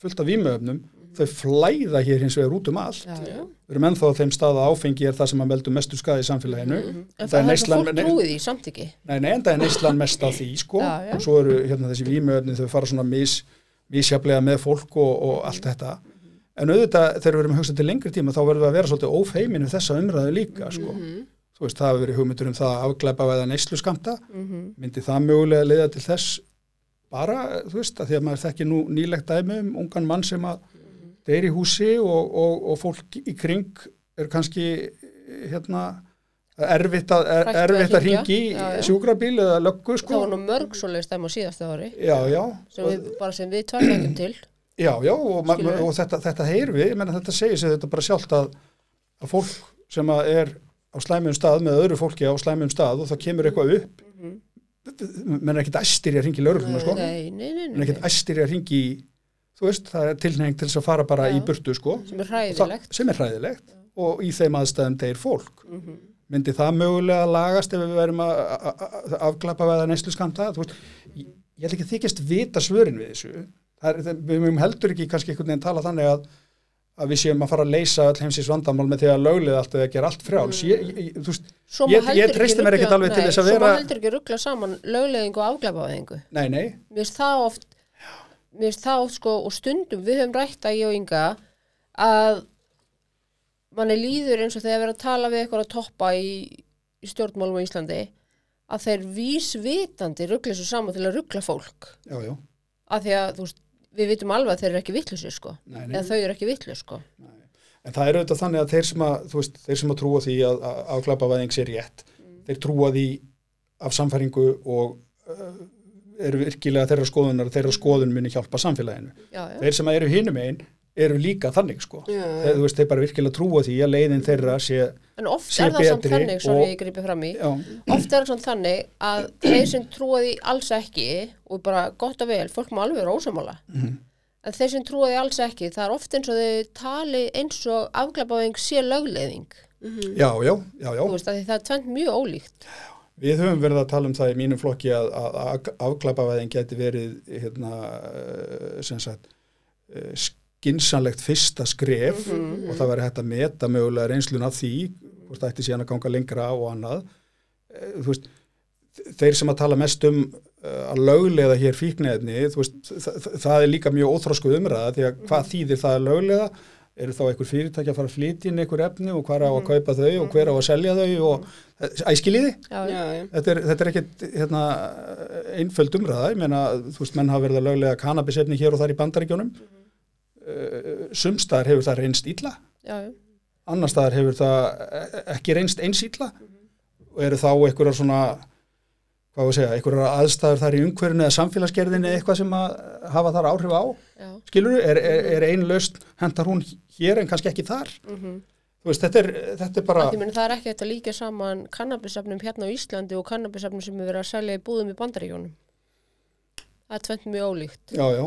fullt af vímöfnum, þau flæða hér hins vegar út um allt. Já, já. Við erum ennþá á þeim stað að áfengi er það sem að meldum mestu skaði í samfélaginu. En Það er það er neyslan- fólk trúið því samt ekki Nei, nei, enda er neyslan mest á því, sko. Já. Og svo eru hérna þessi vímöfni, þau fara svona mis, misjaflega með fólk og, og allt þetta. En auðvitað, þegar við erum að hugsa til lengri tíma, þá verðum við að vera svolítið ófeiminu þessa umræðu líka, sko. Þú veist, það hefur verið hugmyndur um það að afglæpa eða neyslu skamta. Mhm. Það til þess bara, þú veist, að því að maður þekki nú nýlegt dæmi um ungan mann sem að deyr í húsi og, og, og fólk í kring er kannski hérna erfitt að, er, að erfitt að ringi sjúkrabíl eða löggu Það sko. var nú mörg svoleiðis dæmi á síðasta ári. Já, já, sem við, við tværfækjum til. Já, já og, og þetta, þetta heyr við, ég menna þetta segir sig þetta bara sjálft að, að fólk sem að er á slæmum stað með öðru fólki á slæmum stað og það kemur eitthvað upp. Menn er ekkit æstir í að ringi lögregluna sko. Menn er ekkit æstir í að ringi þú veist, það er tilnefing til þess að fara bara Já. í burtu sko. Sem er Og það, hræðilegt. sem er hræðilegt. Og í þeim aðstæðum deyr fólk. Mhm. myndi það mögulega lagast ef við verum að afklappa veða neyslu skamta veist, ég ég held ekki að þykjast vita svörin við þessu. Er, við mögum heldur ekki kannski einhvern veginn tala þannig að að við séum að fara að leysa öll heimsins vandamál með því að löglið allt eða gera allt frjáls. Ég, ég, ég, veist, Svo Ég- treysti mér ekkert alveg til þess að Svo má vera- heldur ekki ruggla saman lögleðingu og nei Mér finnst oft sko og stundum við höfum rætt að ég og Inga að manni líður eins og þegar við erum að tala við eitthvað að toppa í, í stjórnmálum á Íslandi að þeir vísvitandi ruggla svo saman til að ruggla fólk. Já, já, af því að þú veist, við vitum alveg að þeir eru ekki vittlusir sko. Nei, nei. eða þau eru ekki vittlu sko. En það er auðvitað þannig að þeir sem að, veist, þeir sem að trúa því að, að afklapavæðing sé rétt, þeir trúa því af samfæringu og uh, eru virkilega þeirra skoðunar, þeirra skoðun muni hjálpa samfélaginu. já, já. Þeir sem eru hinum einn eru líka þannig, sko. Já, Þeir, veist, þeir bara virkilega trúa því að leiðin þeirra sé, en oft er það samt betri þannig svo ég gripi fram í já, oft er það samt þannig að þeir sem trúa því alls ekki og bara gott og vel, fólk má alveg vera ósamála Mhm. en þeir sem trúa því alls ekki það er oft eins og þau tali eins og afglæpaðing sé lögleiðing já, já, já, já. þú veist að því það er tvent mjög ólíkt Við höfum verið að tala um það í mínum flokki að, að, að afklapavæðin geti verið, hérna, eh, sagt, eh, skynsanlegt fyrsta skref og það væri hægt að meta mögulega reynslun af því, hvort það ætti síðan að ganga lengra og annað. Eh, veist, þeir sem að tala mest um að löglega hér veist, það, það- er líka mjög óþrósku umræða því að hvað þýðir það að löglega? Eru þá einhver fyrirtæki að fara að flytja inn einhver efni og hver á að kaupa þau og hver á að selja þau og já. Þetta er, þetta er ekkit hérna, einföld umræða, ég meina, þú veist, menn hafa verið að löglega kannabisefni hér og þar í bandaríkjónum. Uh, sumstaðar hefur það reynst illa, já, já. annar staðar hefur það ekki reynst eins illa og eru þá einhverjar svona, hvað var að segja, einhverjar aðstæður þar í umhverfinu eða samfélagsgerðinni eða eitthvað sem að hafa þar áhrif á, já. skilur er, er, er ein löst, hentar hún hér en kannski ekki þar. Mm Þú veist, þetta er, þetta er bara, meni, það er ekki að líka saman kannabisefnum hérna á Íslandi og kannabisefnum sem er verið að selja í búðum í bandaríjónum það er tvent mjög ólíkt já, já,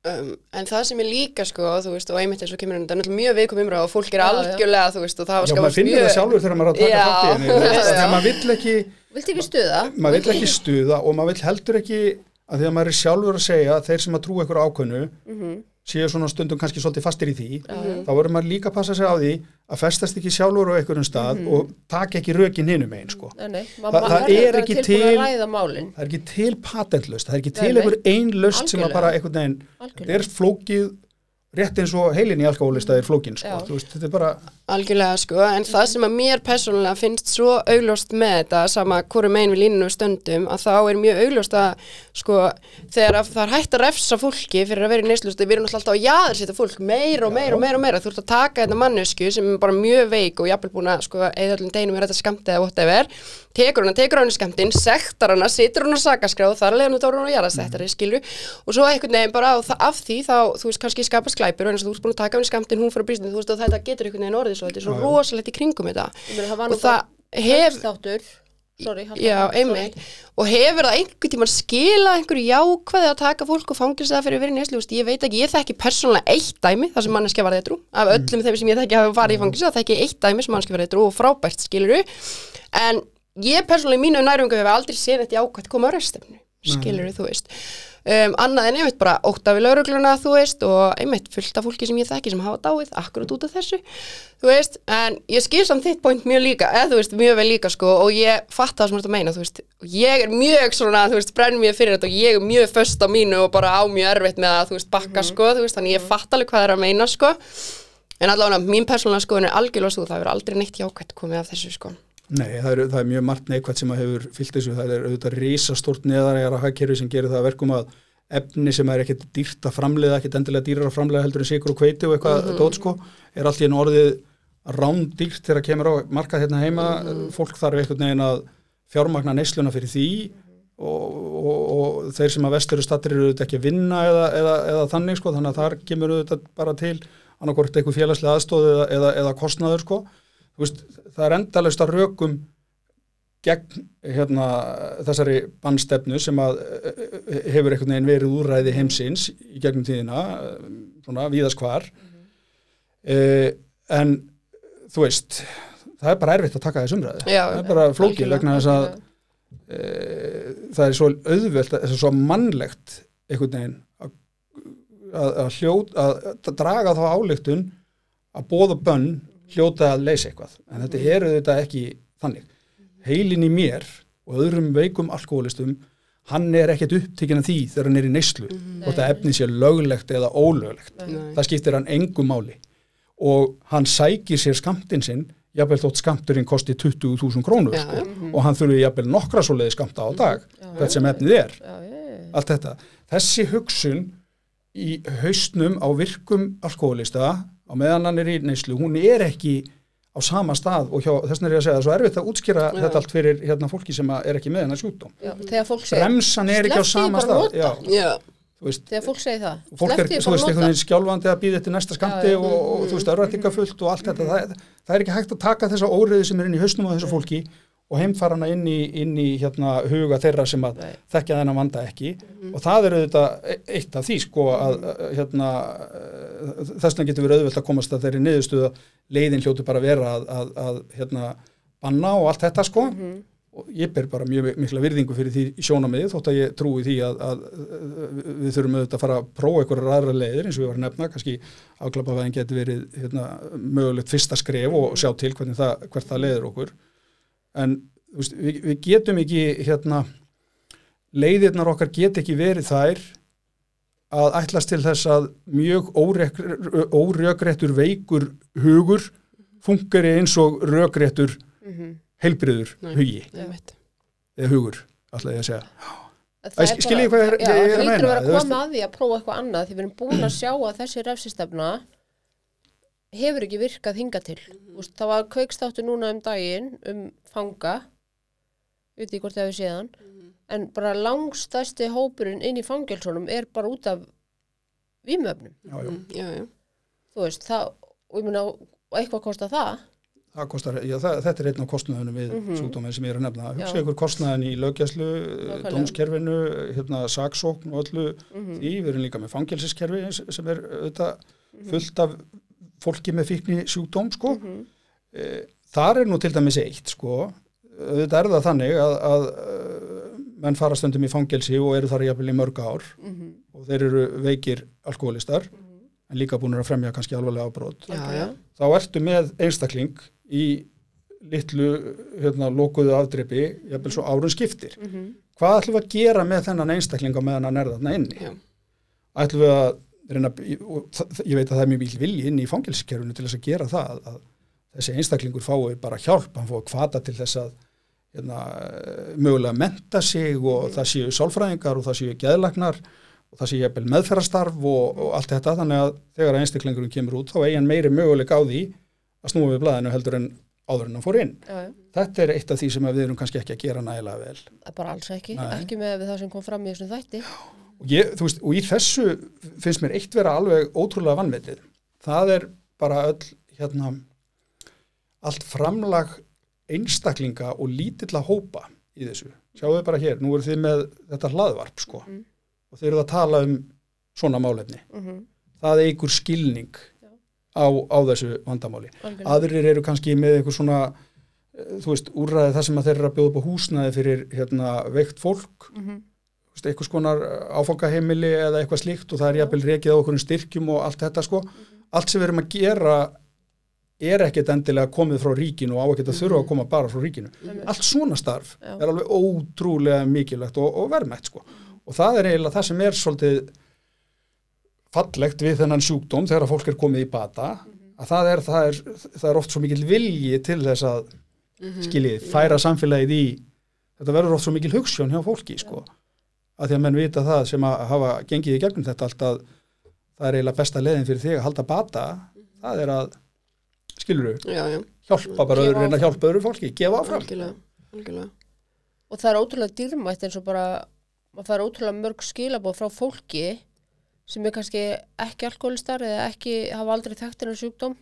Um, en það sem er líka sko, þú veist, og einmitt eins og kemur þetta er náttúrulega mjög viðkom umræð og fólk er Já, já. algjörlega, þú veist, og það já, var maður skapast finnir það sjálfur þegar maður er að taka Já. þátt í henni, þú veist, <laughs> Já. þegar maður vill ekki, Viltu ekki stuða? maður vill ekki stuða og maður vill heldur ekki að því að maður er sjálfur að segja að þeir sem að trúa ykkur ákvönnu Mhm. Séu svona stundum kannski svolítið fastir í því Já, já. þá verður maður líka að passa sig á því að festast ekki sjálfur á einhverjum stað og taka ekki rökin hinum einn sko. Nei, nei, Þa- það verður er ekki til- það er ekki til patentlöst, það er ekki til einhver ein löst sem að bara einhvern veginn, þetta er flókið rétt eins og heilin í alkohólista er flókin sko. Þú veist, þetta er bara Algjörlega sko, en það sem að mér persónulega finnst svo augljóst með þetta sama hvoru megin við línunum við stöndum að þá er mjög augljóst að sko þegar að það er hægt að refsa fólki fyrir að vera í neyslustu, við erum alltaf að jaður setja fólk meira og meira og meira og meira, þú ert að taka þetta mannesku sem er bara mjög veik og jafnvel búin að sko eða öllum deginum er þetta skamtið eða whatever tekur hana, tekur hana í skamtinn, sektar hana situr hana á sakaskráð, þar leðan þú tóra hana og jarðasettari skilu og svo einhvern veginn bara af því þá, þú veist, kannski skapast glæpur og eins og þú ert búin að taka hann í skamtinn, hún fyrir að brísinu, þú veist, og þetta getur einhvern veginn orðið svo, þetta er svo já. rosalegt í kringum þetta. Meina, það og það hef, þáttur Sorry, já, einmitt. og hefur það einhvern tímann skilað einhverju jákvæði að taka fólk og fangilsa það fyrir að vera í neslu, ég veit ekki, ég þekki persónulega eitt dæmi, þar sem manneskja var eitthrú af öllum þeim sem ég þekki hafa farið í fangilsa það þekki eitt dæmi sem manneskja var eitthrú og frábært skiluru, en ég persónulega í mínu nærungu hef aldrei séð þetta jákvætt koma á restefnu, skiluru, þú veist um, annað en einmitt bara ótta við laurugluna, þú veist, og einmitt fullt af fólki sem ég þekki sem hafa dáið, akkurat út af þessu þú veist, en ég skil samt þitt point mjög líka, eða þú veist, mjög vel líka sko, og ég fatt það sem þú ert að meina, þú veist. Ég er mjög svona, þú veist, brenn mér fyrir þetta og ég er mjög föst á mínu og bara á mjög erfitt með að, þú veist, bakka, sko, þú veist þannig ég fatt alveg hvað það er að meina, sko. En allavega, mín persónulega skoðun er algjörlega svo, það verður aldrei neitt jákvætt komið af þessu, sko Nei, það er, það er mjög margt neikvægt sem að hefur fyllt þessu, það er auðvitað risastort neðarægara hagkerfi sem gerir það að verkum að efni sem er ekkert dýrt að framleiða, ekkert endilega dýrar að framleiða heldur en sigur og kveiti og eitthvað mm dót sko, er allt í einu orðið rándýrt þegar kemur á markað hérna heima, fólk þarf einhvern veginn að fjármagna neysluna fyrir því og, og, og þeir sem að vestur stattir eru auðvitað ekki að vinna eða, eða, eða þannig sko, þannig að þar kemur auðvitað bara til annarkort eitthvað félagslega aðstóð eða, eða, eða kostnaður sko, veist, það er endalust að rökum gegn hérna, þessari bannstefnu sem að eh, hefur einhvern veginn verið úræði heimsins í gegnum tíðina, eh, svona víðaskvar mm -hmm. en þú veist það er bara erfitt að taka þess umræðu Já, það er bara flókið vegna þess að e, það er svo auðvelt það er svo mannlegt einhvern veginn að, að, að, hljót, að, draga þá áleiktun að bóða bönn hljóta að leysa eitthvað. En þetta er auðvitað ekki þannig. Heilin í mér og öðrum veikum alkoholistum hann er ekkert upptekinn af því þegar hann er í neyslu hvort að efni sé löglegt eða ólöglegt. Nei. það skiptir hann engum máli. Og hann sækir sér skamtinn sinn jafnvel þótt skamturinn kosti 20.000 krónur Já, sko, já. og hann þurfi jafnvel nokkra svoleiði skamta á dag hvert sem efnið er. Allt þetta. Þessi hugsun í haustnum á virkum alkoholista á meðan hann er í neyslu, hún er ekki á sama stað og hjá, þess vegna er ég að segja það er svo erfitt að útskýra Já. þetta allt fyrir hérna fólki sem að er ekki með hennar sjúkdóm. já. Þegar fólk segir Bremsan er ekki á sama stað. veist, Þegar fólk segir það fólk er, þú veist, einhvern veginn skjálfandi að býða eftir næsta skamti Já, já. og, og þú veist, örvætingafullt og allt þetta. Það, það er ekki hægt að taka þessa óriði sem er inn í hausnum á þessu fólki og heimfara hana inn í, inn í hérna, huga þeirra sem að Nei. þekkja þennan vanda ekki. Og það er auðvitað e- eitt af því sko að að, hérna, þess vegna getur verið auðvelt að komast að þeirri niðurstuða leiðin hljótu bara vera að, að, að hérna, banna og allt þetta sko. Og ég ber bara mjög mikla virðingu fyrir því sjónamiði þótt að ég trúi því að, að, við þurfum auðvitað að fara að prófa einhverjar aðra leiðir eins og við varum nefna, kannski afklapavæðin getur verið hérna, mögulegt fyrsta skref og sjá til hvernig það, hvert það leiðir okkur en veist, við, við getum ekki hérna leiðirnar okkar get ekki verið þær að ætlast til þess að mjög órökréttur veikur hugur fungari eins og rökréttur Mhm. heilbriður Nei. hugi eða hugur, ætla ég að segja skiljið hvað ég er- að það hlýtur meina, að vera að koma að því að prófa eitthvað annað því við erum búin að sjá að þessi refsistefna hefur ekki virkað hinga til Mhm. Úst, það var kveikstáttu núna um daginn um fanga veit ekki hvort það hefur séðan Mhm. en bara langstæsti hópurinn inn í fangelsunum er bara út af já. Mm, Já, já. þú veist, það, og ég meina og eitthvað kostar það Það kostar, já, það, þetta er einn af kostnaðunum við Mhm. sjúkdóminn sem ég er að nefna. Hugsa ykkur kostnaðin í Nákvæmlega. dómskerfinu, hérna, saksókn og öllu Mhm. því. Við erum líka með fangelsiskerfi sem er auðvitað fullt af fólki með fíkni sjúkdóm, sko. Mhm. E, þar er nú til dæmis eitt, sko. Auðvitað er það þannig að, að uh, menn fara stundum í fangelsi og eru þar jafnvel í mörg ár Mhm. og þeir eru veikir alkoholistar en líka búin að fremja kannski alvarlega ábrót. Þá ertu með einstakling í litlu hérna, lokuðu afdreipi, jafnvel svo árun skiptir. Mhm. Hvað ætlum við að gera með þennan einstakling á meðan hann er þarna inni? Já. Ætlum við að reyna, og ég veit að það er mjög mikil vilji inn í fangilskerfinu til þess að gera það, að þessi einstaklingur fái bara hjálp, hann fái kvata til þess að hérna, mögulega menta sig og það séu sálfræðingar og það séu geðlagnar og það séu jafnvel meðferðarstarf og, og allt þetta, þannig að þegar einstaklingurinn kemur út, þá eigi hann meiri möguleik á því að snúa við blaðinu heldur en áður en hann fór inn. Já, já. Þetta er eitt af því sem við erum kannski ekki að gera nægilega vel. Er bara alls ekki, Nei. ekki með það sem kom fram í þessum þætti Og, ég, veist, og í þessu finnst mér eitt vera alveg ótrúlega vannvetið. Það er bara öll, hérna, allt framlag einstaklinga og lítilla hópa í þessu. Sjáu þið bara hér, nú eru þið með þetta hlaðvarp, sko, Mhm. og þið eruð að tala um svona málefni. Mhm. Það eigur skilning á, á þessu vandamáli. Algjörlega. Aðrir eru kannski með einhver svona, eh, þú veist, úrræði það sem að þeir eru að bjóða upp á húsnaði fyrir, hérna, veikt fólk þú veist, eitthvað skonar áfangaheimili eða eitthvað slíkt og það er jafnvel rekið á okkur styrkjum og allt þetta sko. Allt sem við erum að gera er ekkert endilega komið frá ríkinu og á ekkert að þurfa að koma bara frá ríkinu. Allt svona starf Já. er alveg ótrúlega mikilvægt og, og verðmætt sko. Og það er eiginlega það sem er svolítið fallegt við þennan sjúkdóm þegar að fólk er komið í bata að það er, það er, það er oft svo mikil vilji til þess að skiljið, færa samfélagið í þetta verður oft svo mikil hugssjón hjá fólki sko, að því að menn vita það sem að hafa gengið í gegnum þetta allt að það er eiginlega besta leiðin fyrir þig að halda bata, það er að skilur þú, já, já, hjálpa bara öðru, reyna að hjálpa öðru fólki, gefa áfram. Algjörlega, algjörlega. og það er ótrúlega dýrmætt eins og bara maður fær ótrúlega mörg skilabóð frá fólki sem er kannski ekki alkoholistar eða ekki hafa aldrei þekkt hennar sjúkdóm.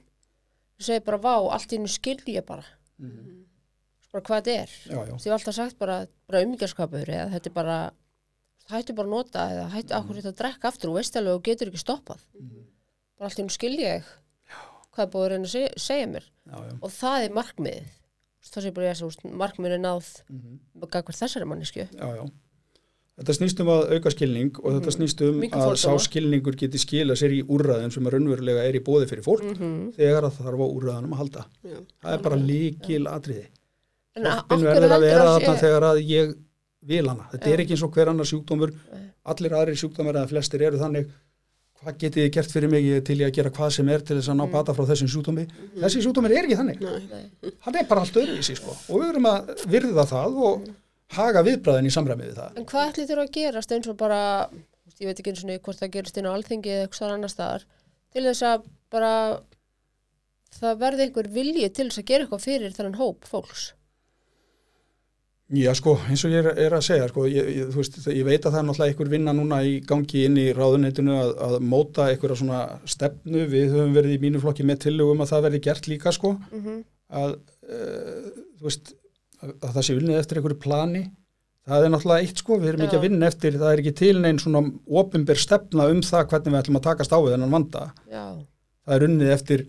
Þú segir bara vá, allt í hennu skilji ég bara. Bara hvað þetta er? Já, já, því alltaf sagt bara, bara umíkjarskapur eða þetta er bara hættu bara að nota eða hættu mm. akkur þetta að drekka aftur og veist alveg og getur ekki stoppað bara allt í hennu skilji ég hvað er búið að reyna að segja, segja mér já, já. og það er markmiðið það sé bara ég að markmiðið er náð Mhm. mm -hmm. þessari mannesku. Þetta snýst um að auka skilning og þetta snýst um Minnka að sá fordóma. skilningur geti skila sér í úrræðin sem að raunverulega er í bóði fyrir fólk -hmm. þegar að það þarf á úrræðanum að halda. Já. Það er bara líkil atriði. En að heldur að ég vil hana. Þetta Já. er ekki eins og hver annar sjúkdómur. Allir aðrir sjúkdómur eða flestir eru þannig hvað getið þið gert fyrir mig til ég að gera hvað sem er til þess að ná bata frá þessum sjúkdómi. Þessi sjúkdómur er ekki þannig. Nei. Hann er bara allt öðruvísi sko. Og við verum að virða það og haga viðbræðin í samræmi við það. En hvað ætli þurfa að gerast eins og bara, ég veit ekki eins og hvort það gerist inn á alþingi eða eitthvað annar staðar, til þess að bara það verði einhver vilji til þess að gera eitthvað fyrir þennan hóp fólks. Já, sko, eins og ég er, er að segja, sko, ég, ég, veist, ég veit að það er náttúrulega einhver vinna núna í gangi inn í ráðuneytinu að, að móta einhverja svona stefnu, við höfum verið í mínu flokki með tillögum að það verði gert líka, sko, Mm að, uh, veist, að, að það sé unnið eftir einhverju plani, það er náttúrulega eitt, sko, við erum ekki Já. að vinna eftir, það er ekki til neinn svona opinber stefna um það hvernig við ætlum að takast á við þennan vanda, Já, það er unnið eftir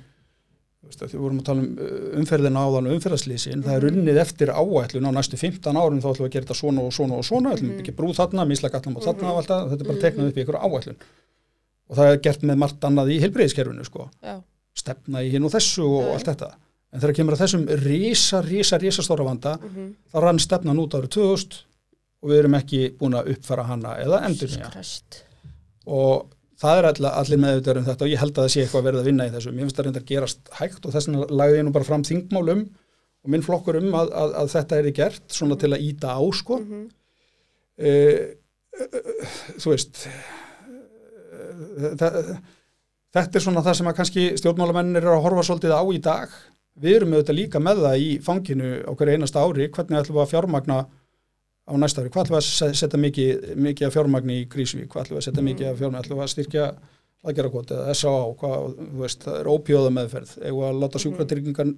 því vorum að tala um uh, umferðina áðan og umferðarslýsin, það er unnið eftir áætlun á næstu 15 árum þá ætlum við að gera þetta svona og svona og svona, ætlum við ekki brú þarna, mislega allan á þarna og allt það, þetta er bara teknað upp í einhverju áætlun. Og það er gert með margt annað í heilbreyðiskerfinu sko, já, stefna í hinn og þessu og Já. allt þetta, en þegar kemur að þessum rísa, rísa, rísa stóra vanda mhm, þá rann stefnan út árið 2000 og við erum ekki búin að uppfæra hana eða endur og það er allir, allir meðvitað um þetta og ég held að það sé eitthvað verið að vinna í þessu. Mér finnst það reyndar gerast hægt og þess vegna lagði ég nú bara fram þingmálum og minn flokkur um að, að, að þetta er gert svona til að íta á sko. Mhm. uh, þú veist það, þetta er svona það sem að kannski stjórnmálamennir eru að horfa svolítið á í dag. Við erum auðvitað líka með það í fanginu hverju einasta ári, hvernig ætlum við að fjármagna á næsta ári, hvað ætlum við að se- setja mikið, mikið af fjármagni í Krísvík, hvað ætlum við að setja mikið af fjármagni, ætlum við að styrkja aðgerrakot eða S.A.A. hvað, þú veist, það er ópjóða meðferð, eða að láta sjúkratryggingan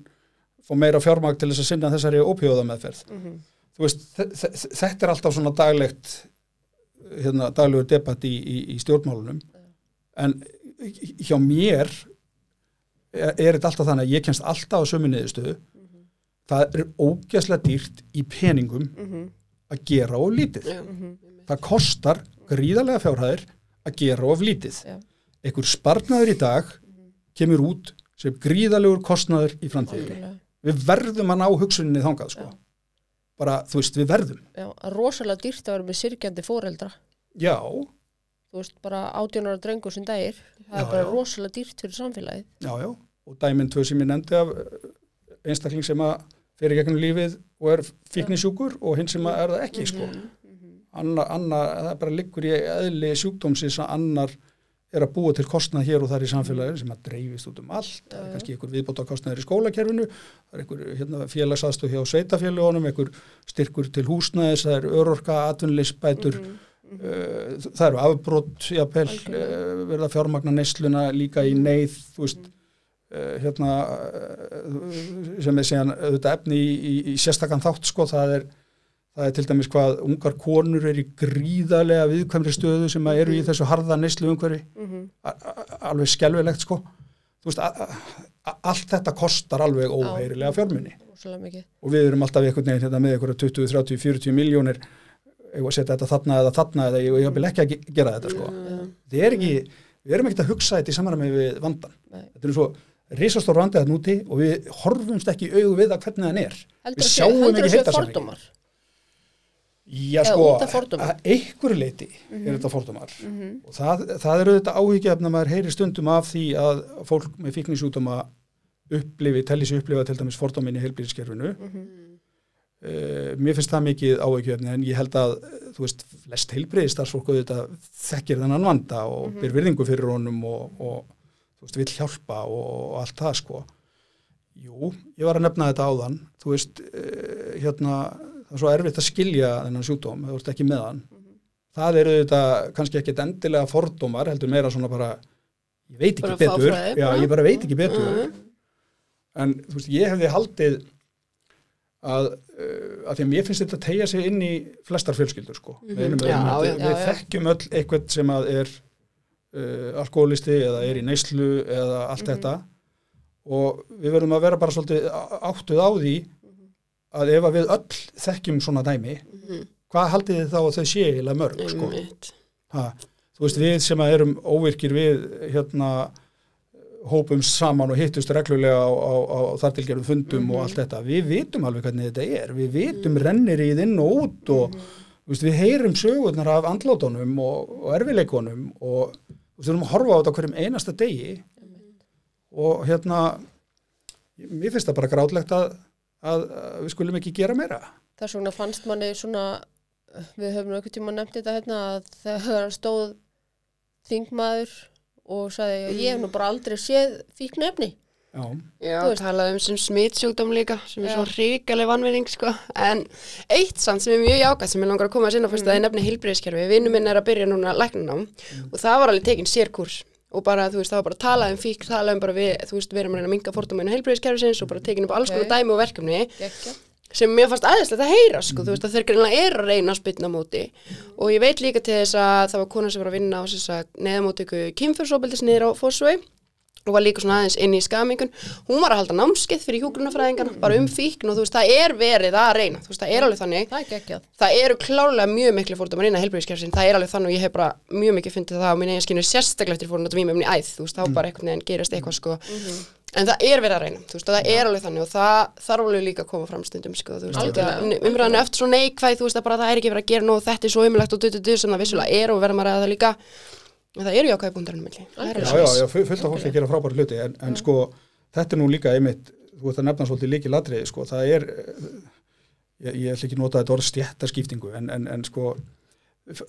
fá meira fjármagn til þess að sinna þessari ópjóða meðferð. Mhm. Þú veist, þe- þe- þetta er alltaf svona daglegt, hérna, daglegur debatt í, í, í stjórnmálunum, en hjá mér er, er þetta alltaf þannig að ég kennst alltaf á sömu niðurstöðu, það er ógæslega dýrt í peningum Mhm. Að gera of lítið. Já. Það kostar gríðarlega fjárhæðir að gera of lítið. Já. Einhver sparnaður í dag kemur út sem gríðarlegur kostnaður í framtíðinni. Við verðum að ná hugsuninni þangað, sko. Bara, þú veist, við verðum. Já, rosalega dýrt að vera með sirkjandi fóreldra. Já, Þú veist, bara átjónara drengur sem dagir. Það Já, er bara já. rosalega dýrt fyrir samfélagið. já, já. Og dæminn tvö sem ég nefndi af eh, einstakling sem að fyrir gegnum lífið og er fíknisjúkur og hinn sem er það ekki, sko. Anna, anna, það bara liggur í eðli sjúkdómsins að annar er að búa til kostnað hér og þar í samfélaginu sem að dreifist út um allt, það er kannski einhver viðbóta kostnaður í skólakerfinu, það er einhver hérna, félagsaðstöð hjá sveitafélagunum, einhver styrkur til húsnæðis, það er örorka, atvinnuleysbætur, uh, það eru afbrot, jápel, uh, Algjörlega. verða fjármagna neysluna líka í neyð, þú veist, uh, hérna, uh, sem er síðan auðvitað efni í, í, í sérstakann þátt, sko, það er Það er til dæmis hvað ungar konur er í gríðarlega viðkvæmri stöðu sem eru í þessu harða neyslu umhverfi. Mhm. Alveg skelvilegt sko. Þú veist, allt þetta kostar alveg óheirilega fjármunni. Og við erum alltaf einhvern veginn hérna með einhverja 20, 30, 40 miljónir eða að setja þetta þarna eða þarna eða ég, ég vil ekki að ge- gera þetta sko. Þið er ekki, við erum ekkert að hugsa þetta í samræmi við vandan. Nei. Þetta er svo risastór vandið að núti og við horfumst ekki í augu við það hvernig hann er. Heldur Við að sjáum heldur ekki að séu heildarsamhengið. fordómar. Já, sko, að einhverju leiti er þetta fordómar. Og það, það er auðvitað áhyggjafn að maður heyri stundum af því að fólk með fíknisjúdóma upplifi, telli sig upplifa til dæmis fordómin í heilbýðiskerfinu uh, mér finnst það mikið áveikjöfni en ég held að, þú veist, flest heilbriði starfsfólk auðvitað þekkir þennan vanda og mm byr virðingu fyrir honum og, og þú veist, vill hjálpa og, og allt það sko. Jú, ég var að nefna þetta áðan, þú veist, uh, hérna, það er svo erfitt að skilja þennan sjúdóm, það vorst ekki með hann. Það eru þetta kannski ekkit endilega fordómar, heldur meira svona bara, ég veit ekki Bara betur, já, ég bara veit ekki betur, Mhm. en þú veist, ég hefði haldið að, uh, að því að mér finnst þetta að tegja sig inn í flestar fjölskyldur sko, Mhm. með einum Já, hætti. já, við já. þekkjum öll eitthvað sem að er uh, alkoholisti eða er í neyslu eða allt Mhm. þetta. Og við verðum að vera bara svolítið áttuð á því að ef að við öll þekkjum svona dæmi, Mhm. hvað haldið þið þá að þau sé eiginlega mörg sko? Ha, þú veist, við sem að erum óvirkir við hérna hópum saman og hittust reglulega á, á, á þartilgerum fundum og allt þetta. Við vitum alveg hvernig þetta er. Við vitum rennir í inn og út og þú veist, við heyrum sögurnar af andlátunum og, og erfileikunum og við þurfum að horfa á þetta hverjum einasta degi og hérna mér finnst það bara grátlegt að, að, að við skulum ekki gera meira Þess vegna fannst manni svona, við höfum einhvern tíma nefnt þetta hérna að þegar stóð þingmaður og sagði ég hef nú bara aldrei séð fíknefni. Já, Já, talaði um sem smitsjúkdóm líka sem er Já. svo ríkaleg vannvinning sko. en eitt samt sem er mjög jákvæmt sem ég langar að koma að sinna fyrst að það er nefni heilbriðiskerfi vinnu minn er að byrja núna læknanám og það var alveg tekinn sérkurs og bara, þú veist, það var bara talað um fík talað um bara við, þú veist, við erum að reyna að minga fordóminu heilbriðiskerfisins og bara tekinn upp alls konar dæmi og verkefni Gekja. sem mér fannst aðeinslegt að heyra sko, þú veist að þeir greinlega er að reyna að spytna á móti. Og ég veit líka til þess að það var kona sem var að vinna á að neðamótöku kynfjörsóbeldis niður á Fossvei og var líka svona aðeins inn í skamingun. Hún var að halda námskeið fyrir hjúgrunafræðingarna bara um fíkn og þú veist það er verið að reyna þú veist það er alveg þannig. Það er geggjað. það eru klárlega mjög miklu fórdómar innan helbriðiskerfsin, það er alveg þannig og ég hef bara mjög mikið fundið það á mín eigin skinu sérstaklega eftir fórun að vímefni æð, þú veist, þá bara einhvern veginn gerist eitthvað sko, en það er verið að reyna þú veist, og það er alveg þannig og það þarf alveg líka að koma fram stundum, sko, þú veist, umræðinu eftir svo neikvæð, þú veist, að bara það er ekki verið að gera nóg, þetta er svo umlegt og dututu sem það vissulega er og verðum að ræða það líka það eru jákvæði búndarinn milli, Já, já, já, fu- fullt af fólki að gera frábæri hluti en, en sko, þetta er nú líka einmitt, þú ert að nefna svolítið líki ladriði, sko, það er ég, ég ætla ekki nota þetta orð stjættaskiptingu en, en, en sko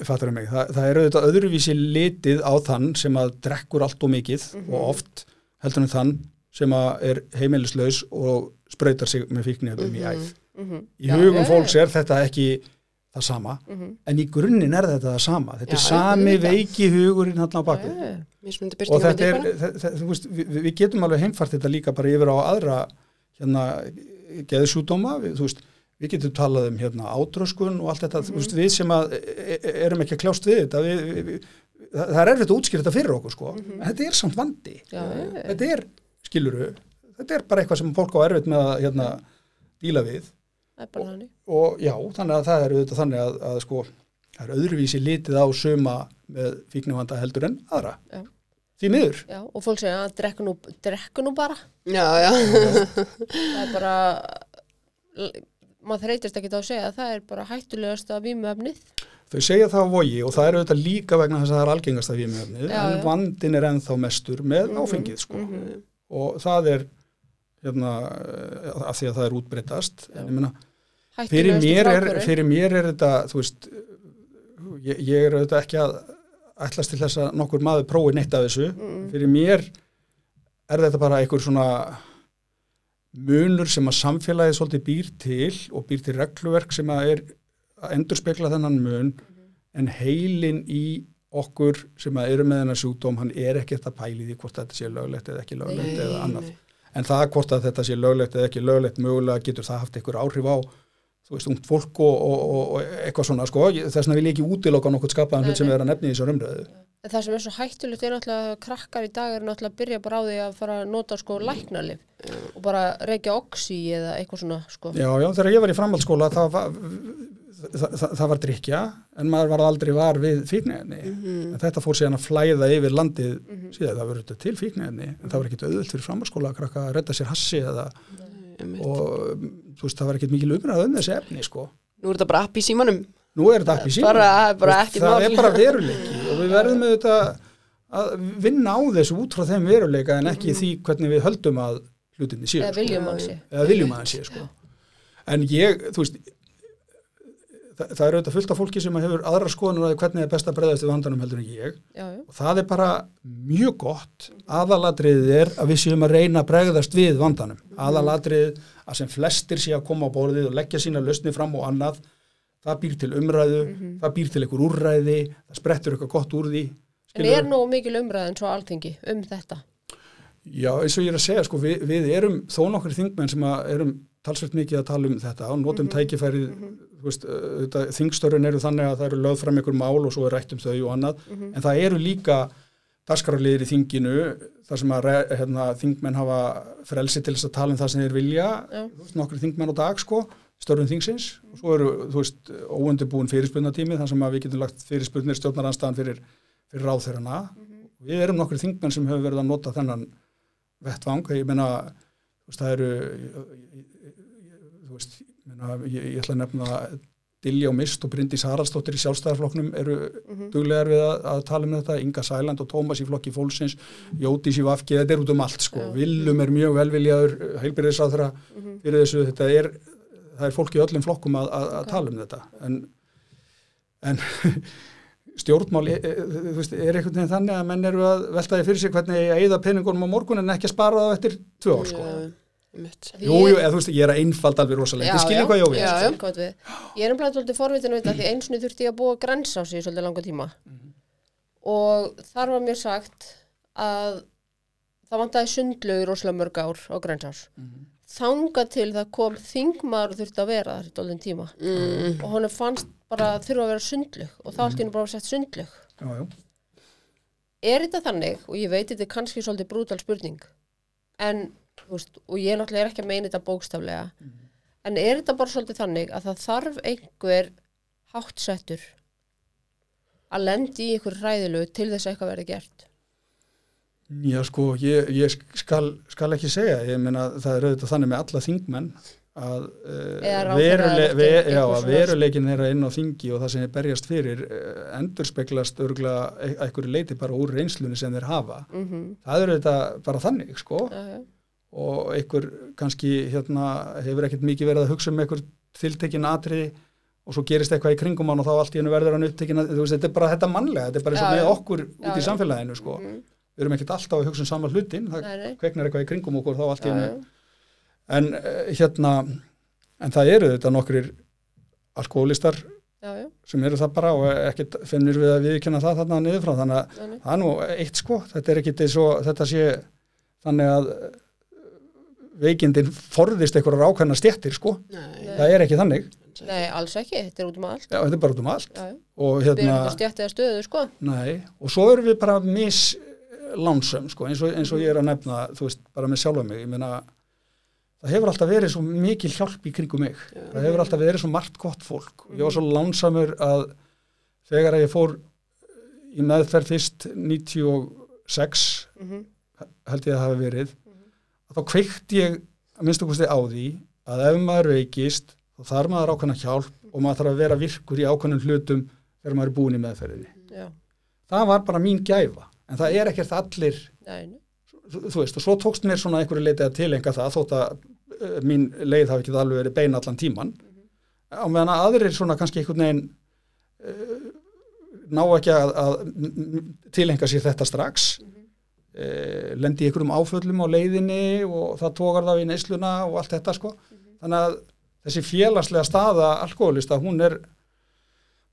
fattur um mig, Þa, það er auðvitað öðruvísi litið á þann sem að drekkur allt og mikið og oft heldur en þann sem að er heimilislaus og sprautar sig með fíknefnum í æð. Mm í hugum fólks er þetta ekki það sama, Mhm. en í grunninn er þetta það sama, þetta er Já, sami auðvitað. veiki hugurinn hann á baku mismunandi og birtingar þetta er, þú veist, við, við getum alveg heimfart þetta líka bara yfir á aðra hérna, geðsjúdóma við, við getum talað um hérna átröskun og allt þetta, þú veist, við sem að e- e- erum ekki að kljást við þetta við, það það er erfitt að útskýra þetta fyrir okkur sko, en þetta er samt vandi. Já. þetta er, skiluru þetta er bara eitthvað sem fólk á erfitt með að hérna, díla við Það er bara þannig. og já, þannig að það er auðvitað þannig að, að sko, það er öðruvísi litið á suma með fíknivanda heldur en aðra Já. því miður Já, og fólk segja að drekku nú, nú bara. já, já, Það er bara, maður þreytist ekki á að segja að það er bara hættulegast að vímuefnið. Þau segja það á vogi og það er auðvitað líka vegna þess að það er algengast af vímjöfnið Já, en já. vandin er ennþá mestur með áfengið sko. og það er hérna, af því að það er útbreytast en ég meina, fyrir mér, er, fyrir mér er þetta þú veist ég, ég er auðvitað ekki að ætlast til þess að nokkur maður prófi neitt af þessu. Fyrir mér er þetta bara einhver svona munur sem að samfélagið svolítið býr til og býr til regluverk sem að er að endurspegla þennan mun en heilin í okkur sem að eru með þennan sjúkdóm hann er ekkert að pæli því hvort þetta sé löglegt eða ekki löglegt Nei, eða annað. En það hvort að þetta sé löglegt eða ekki löglegt mögulega getur það haft einhver áhrif á þú veist, ungt fólk og, og, og, eitthvað svona sko, þess vegna vil ég ekki útiloka nokkuð skapaðan hlut sem erum að nefni í þessu umröðu það sem er svo hættulegt er náttúrulega að krakkar í dag er náttúrulega að byrja bara á því að fara að nota sko læknalif og bara reykja oxy eða eitthvað svona sko. Já, já, þegar ég var í framhaldsskóla það var, það, það, það var drikja en maður var aldrei var við fíknefni en þetta fór síðan að flæða yfir landið síðan það verður til fíknefni en það var ekkit auðvöld fyrir framhaldsskóla að krakka að redda sér hassi eða Einmitt. og þú veist, það var ekkit mikil umræð um þessi efni sko. Nú er þetta bara app í símanum Nú er þetta ekki síma Bara- bara ekkert það mál. er bara veruleiki og við verðum auðvitað að vinna á þessu út frá þeim veruleika en ekki því hvernig við höldum að hlutinni séu eða sko. viljum hann sé. eða viljum að hann sé sko. en ég, þú veist það, það er auðvitað fullt af fólki sem hefur aðra skoðanur að hvernig er best að breyðast við vandanum heldur en ég. Já, já, og það er bara mjög gott aðalatriðið er að við séum að reyna að bregðast við vandanum. Aðalatriðið að sem flestir sé að koma á borðið og leggja sína lausni fram og annað það býr til umræðu, það býr til einhver úrræði, það sprettur eitthvað gott úr því en skilurðu? er nú mikil umræðin svo alþingi um þetta? Já, eins og ég er að segja, sko, við, við erum þó nokkur þingmenn sem erum talsvert mikið að tala um þetta og notum tækifærið, þú veist, uh, þingstörun eru þannig að það eru lögð fram einhver mál og svo er rætt um þau og annað, en það eru líka dagskrárliðir í þinginu þar sem að hérna, þingmenn hafa frelsi til þess að tala um það sem þeir vilja, þú veist, nokkur þingmenn á dag, sko, störun þingsins. Og svo eru, óundibúin fyrirspunnatími þar sem að við getum lagt fyrirspunnir stjórnaranstæðan fyrir, fyrir ráðherrana. Við erum nokkur þingmenn sem hefur verið að nota þennan vettvang, ég veist, það eru þú veist, ég, ég, ætla að nefna og Mist og Bryndís Haraldsdóttir í sjálfstæðarflokknum eru duglegar við að, að tala um þetta, Inga Sæland og Tómas í flokki fólksins, Jódís í Vafki þetta er út um allt sko, Já. Willum er mjög velviljaður, heilbyrðisáþra fyrir þessu, þetta er það er fólk í öllum flokkum að, að, að tala um þetta. En, en <laughs> stjórnmál e, e, þú veist, er einhvern veginn þannig að menn eru að veltaði fyrir sig hvernig ég eða peningunum á morgun en ekki að spara það eftir tvö ár sko. Því Jú, ég- jú, eða þú veist, ég er að einfald alveg rosalega, Já, þið skiljið já. hvað ég á við Já, já. við. Ég er umlega svolítið forvitin við þetta því eins og þurfti ég að búa græns á sig í svolítið langa tíma og þar var mér sagt að það vantaði sundlögur rosalega mörg ár á grænsás þanga til það kom þingmaður og þurfti að vera þar í dólinn tíma Mm. og honum fannst bara að þurfa að vera sundlög og þá allt í hennu bara var sett sundlög Já, já. er þetta þannig og ég veit þetta er kannski svolítið brútal spurning en, veist, og ég náttúrulega er ekki að meina þetta bókstaflega en er þetta bara svolítið þannig að það þarf einhver háttsettur að lendi í einhver ræðilegu til þess að eitthvað verði gert Já, sko, ég, ég skal, skal ekki segja, ég meina það er auðvitað þannig með alla þingmenn að, uh, ráðherra verule, ve, já, að veruleikin þeirra inn á þingi og það sem er berjast fyrir uh, endurspeglast örgulega einhverju leiti bara úr reynslunni sem þeir hafa. mm -hmm. Það er auðvitað bara þannig, sko, já, já. Og einhver kannski hérna hefur ekkert mikið verið að hugsa um einhver tiltekin atriði og svo gerist eitthvað í kringum hann og þá allt í hennu verður hann upptekin að, þetta er bara þetta mannlega, þetta er bara eins og með okkur Já, út í samfélaginu, sko. Mhm. Við erum ekkert alltaf að hugsa um sama hlutin, það Nei, kveiknar eitthvað í kringum okkur þá allt í hennu en uh, hérna en það eru þetta nokkrir alkoholistar Já, já. sem eru það bara og ekkert finnir við að viðkynna það þarna niður frá. Þannig að það er nú eitt sko. Þetta er ekkert eins og þetta sé þannig að eh, veikindin forðist einhverjar ákveðna stjettir sko. Nei. það er ekki þannig. Nei, alls ekki, þetta er út um allt. Já, þetta er bara út um allt. Já, já. og hérna, stöðu sko. nei og svo erum við bara mislánsum sko eins og, eins og ég er að nefna þú veist, bara með sjálfa mig, ég meina það hefur alltaf verið svo mikil hjálp í kringum mig. Það hefur alltaf verið svo margt gott fólk. Og ég var svo lánsamur að þegar að ég fór í meðferð fyrst 96 mm held ég að það hafi verið þá kveikt ég að minnstu kosti á því að ef maður veikist þá þarf maður ákveðna hjálp og maður þarf að vera virkur í ákveðnum hlutum þegar maður er búin í meðferðinni. Já, það var bara mín gæfa en það er ekkert allir nei, þú, veist og svo tókst mér svona einhverju leitið að tilenga það þótt að uh, mín leið hafi ekki alveg verið bein allan tíman á meðan að aðrir svona kannski einhvern veginn uh, ná ekki að, að tilenga sér þetta strax uh, lendi í einhverjum áföllum á leiðinni og það tókar þá í neysluna og allt þetta sko. Þannig að þessi félagslega staða alkoholista hún er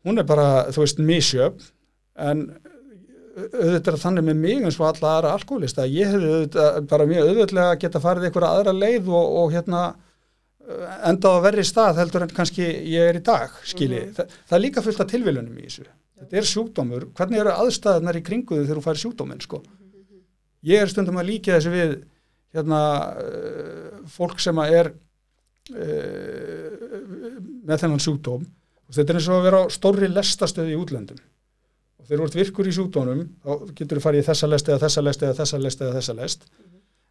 hún er bara þú veist misjöfn. En auðvitað er þannig með mig eins og alla aðra alkoholista ég hefði auðvitað bara mjög auðvitað geta farið einhverja aðra leið og, og hérna uh, endað á verri stað heldur en kannski ég er í dag skilji, Þa, það er líka fullt af tilviljunum í þessu. Þetta er sjúkdómur, hvernig eru aðstæðunar í kringuðu þegar þú færi sjúkdóminn sko ég er stundum að líka þessu við hérna uh, fólk sem að er uh, með þennan sjúkdóm. Og þetta er eins og að vera á stórri lestastöði í útlöndum. Og þegar þú ert virkur í sjúkdónum þá getur þú farið í þessa lest eða þessa lest eða þessa lest eða þessa lest.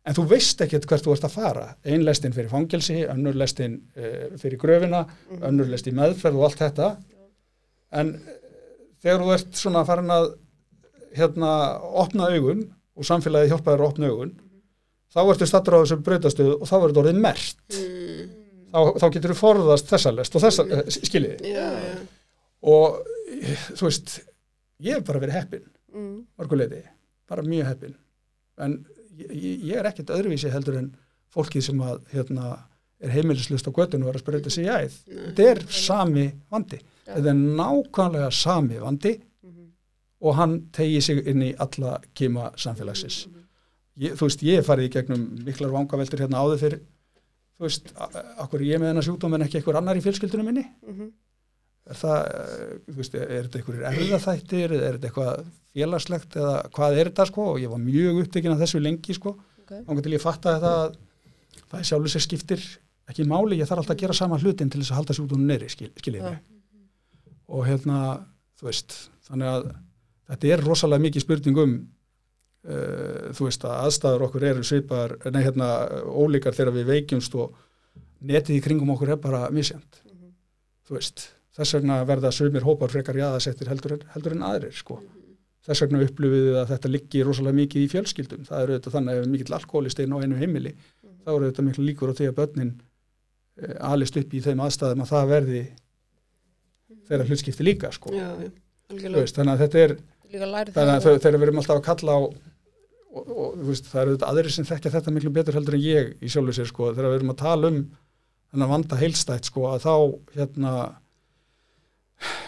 En þú veist ekkert hvert þú ert að fara. Ein lestin fyrir fangelsi, önnur lestin uh, fyrir gröfina, önnur lest í meðferð og allt þetta. En þegar þú ert svona farin að hérna opna augun og samfélagið hjálpa þér að opna augun þá ertu stattur á þessum brautastöðu og þá verður þetta orðið mert. Mm. þá, þá getur þú forðast þessa lest og þessa, eh, skiljiði já, já, og eh, þú veist ég hef bara verið heppin mm. mörguleiti, bara mjög heppin en ég, ég- er ekkert öðruvísi heldur en fólkið sem að hérna, er heimilislust á göttinu og er að sprauta sig í æð. Þetta er sami vandi. Þetta er nákvæmlega sami vandi og hann tegi sig inn í alla kima samfélagsins. Ég, þú veist, ég hef farið í gegnum miklar vangaveltur hérna áður fyrir þú veist, akkur er ég með hennar sjúkdóm en ekki einhver annar í fjölskyldunum minni? Mhm. er það, eh, þú veist, er þetta einhverjir erðaþættir, er þetta eitthvað félagslegt eða hvað er þetta sko? Og ég var mjög upptekinn af þessu lengi sko. Ok. þá til ég fatta þetta að það er sjálfur sér skiptir ekki máli, ég þarf alltaf að gera sama hlutin til þess að halda sjúkdómum neyri, skil, skiljið mig og hérna, þú veist þannig að þetta er rosalega mikið spurning um uh, þú veist að aðstæður okkur eru svipar nei hérna ólíkar þegar við veikjumst og netið í kringum okkur er bara misjant þú veist, þess vegna verða sumir hópar frekar jaðasettir heldur, heldur en aðrir sko. Þess vegna upplifið að þetta liggi rosalega mikið í fjölskyldum. Það eru þetta þannig að ef mikill alkoholist einn á einu heimili þá eru þetta miklu líkur á því að börnin uh, alist upp í þeim aðstæðum að það verði þeirra hlutskipti líka sko. Já, veist, þannig að þetta er þannig að þegar við erum alltaf að kalla á og, og þú veist, það eru þetta aðrir sem þekkja þetta miklu betur heldur en ég í sjálfu sér sko, þegar við erum að tala um þennan vanda heilstætt sko, að þá hérna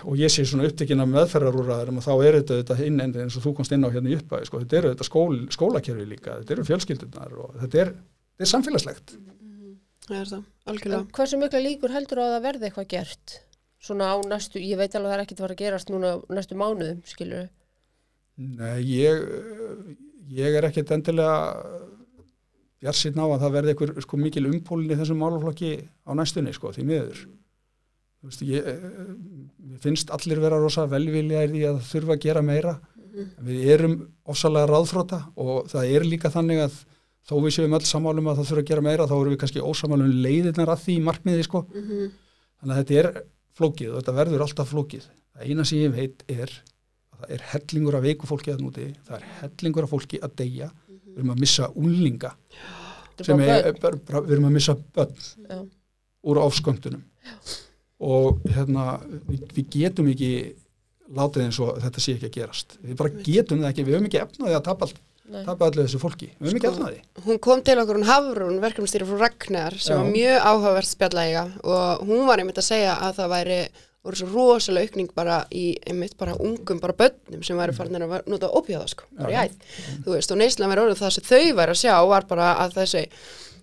og ég sé svona upptekinn af meðferðarúraðarum og þá er þetta, þetta inn eins og þú komst inn á hérna í uppæði sko, þetta eru þetta skól, skólakerfi líka þetta eru fjölskyldunar og þetta er, þetta er samfélagslegt. Það er það, algjörlega. Hversu mikla líkur heldur á að það verði eitthvað gert? Svona á næstu, ég veit alveg að það er ekkert að fara að gerast núna á næstu mánuðum, skilur Nei, ég, ég er ekkert endilega bjarsinn á að það verði einhver sko, mikil umpólin í þessum málaflokki á næstunni, sko, því miður. Þú veist, ég, ég finnst allir vera rosa velvilja í að þurfa að gera meira. Við erum ofsalega ráðfróta og það er líka þannig að þó við séum öll sammálum að það þurfa að gera meira, þá erum við kannski ósamálum leiðirnar að því markmiði, sko. Þannig að þetta er flókið og þetta verður alltaf flókið. Það eina sem ég veit er það er hellingur af veiku fólki að núti, það er hellingur af fólki að deyja, við erum að missa er, bara, við erum að missa börn Já. úr áfsköndunum og hérna, við, við getum ekki látið eins og þetta sé ekki að gerast. Við bara getum það ekki, við höfum ekki efnaði að tapa, allt, tapa allir þessu fólki, við höfum ekki Sko, efnaði. hún kom til okkur hún Hafrún, verkefnastýri frá Ragnar sem Já. var mjög áhugavert spjallæga og hún var einmitt að segja að það væri voru svo rosalega aukning bara í einmitt bara ungum bara börnum sem væri farin að nota opíða sko, bara í æð þú veist, og neyslan væri orðið það sem þau væri að sjá var bara að þessi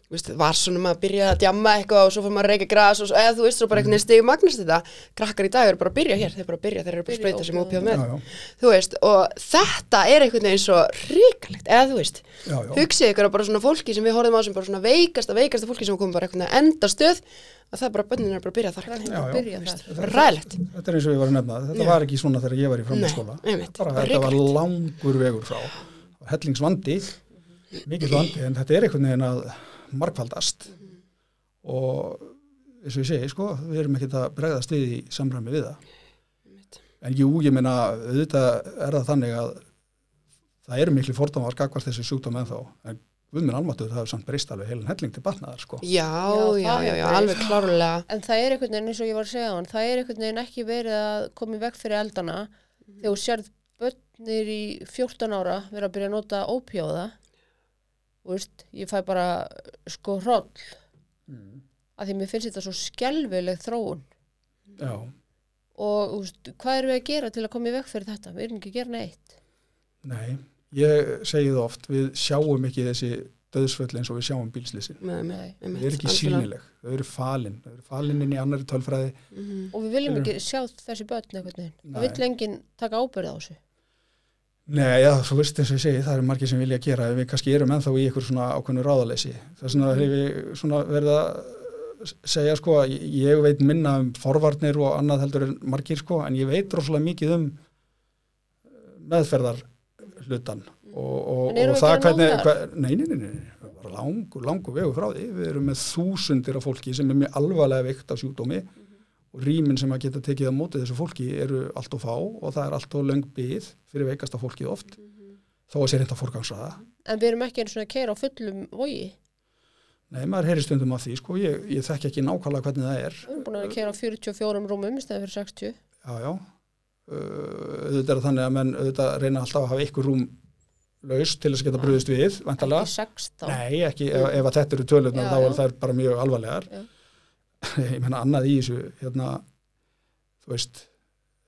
þú veist, var svona maður að byrja að djamma eitthvað og svo fyrir maður að reyka gras og svo, eða þú veist, svo bara einhvern veginn stegið magnast þetta. Krakkar í dag eru bara að byrja hér, þeir bara að byrja þeir eru bara að sprauta sem opíða með. Já, já, þú veist, og þetta er einhvern veginn svo ríkalegt, eða þú veist já, já. hugsið ykkur að bara svona fólki sem við horfum á sem bara svona veikasta, veikasta fólki sem komum bara einhvern veginn að enda stöð að það bara bönnin er bara að byrja þar ræðilegt Þetta er eins og ég var að nefna, þetta Já. var ekki svona þegar ég var í bara þetta var hrikalegt. langur vegur frá. Hellingsvandi mikill vandi en þetta er einhvern veginn að markfaldast og eins og ég segi sko, við erum ekkert að bregðast við í samræmi við það. En jú, ég meina auðvitað er það þannig að það eru miklu fordómar gagvart þessu sjúkdóm en þá en við minn almáttuð það hefur samt breyst alveg heilin helling til batnaðar sko. Já, Já, já, já, alveg klárlega. En það er einhvern veginn eins og ég var að segja á hann, það er einhvern veginn ekki verið að koma í veg fyrir eldana. Þegar þú sérð börnir í 14 ára vera að byrja að nota ópjóða veist, ég fæ bara sko hroll mm. að því mér finnst þetta svo skelvileg þróun Já, og veist, hvað erum við að gera til að koma í veg fyrir þetta? Við erum ekki að gera neitt. nei, ég segi það oft við sjáum ekki þessi döðsföll eins og við sjáum bílslýsin þau eru ekki sínileg, þau eru falin þau eru falin inn í annari tölfræði Mhm. Og við viljum ekki sjá þessi börn veginn. Nei. Það vill enginn taka ábyrð á þessu. Nei, já, svo veist eins og ég segi, það eru margir sem vilja gera við kannski erum ennþá í ykkur svona ákveðnu ráðaleysi. Þess vegna hefur við svona verið að segja sko ég veit minna um forvarnir og annað heldur en margir sko en ég veit rosalega mikið um meðferðar hlutan og, og, og það hvernig hver, nei, nei, nei, nei, langur, langur vegu frá því. Við erum með þúsundir af fólki sem er mjög alvarlega veikt af sjúkdómi og rýmin sem að geta tekið á móti þessu fólki eru allt of fá og það er allt of löng byð fyrir veikasta fólkið oft þó að sé reynda forgangsraða En við erum ekki eins og að keira á fullum vogi. Nei, maður heyri stundum af því, sko, ég, ég þekki ekki nákvæmlega hvernig það er. Við erum búin að kera 44 rúmum í stæði fyrir 60. Já, já. Uh, auðvitað er það þannig að menn auðvitað reyna alltaf að hafa ykkur rúm laus til þess að geta brúðist við, Ekki vantarlega. 16. Nei, ekki, ef, ef að þetta eru tölurnar Já, þá eru þær bara mjög alvarlegar. Já. <laughs> ég menna annað í þessu, hérna, þú veist,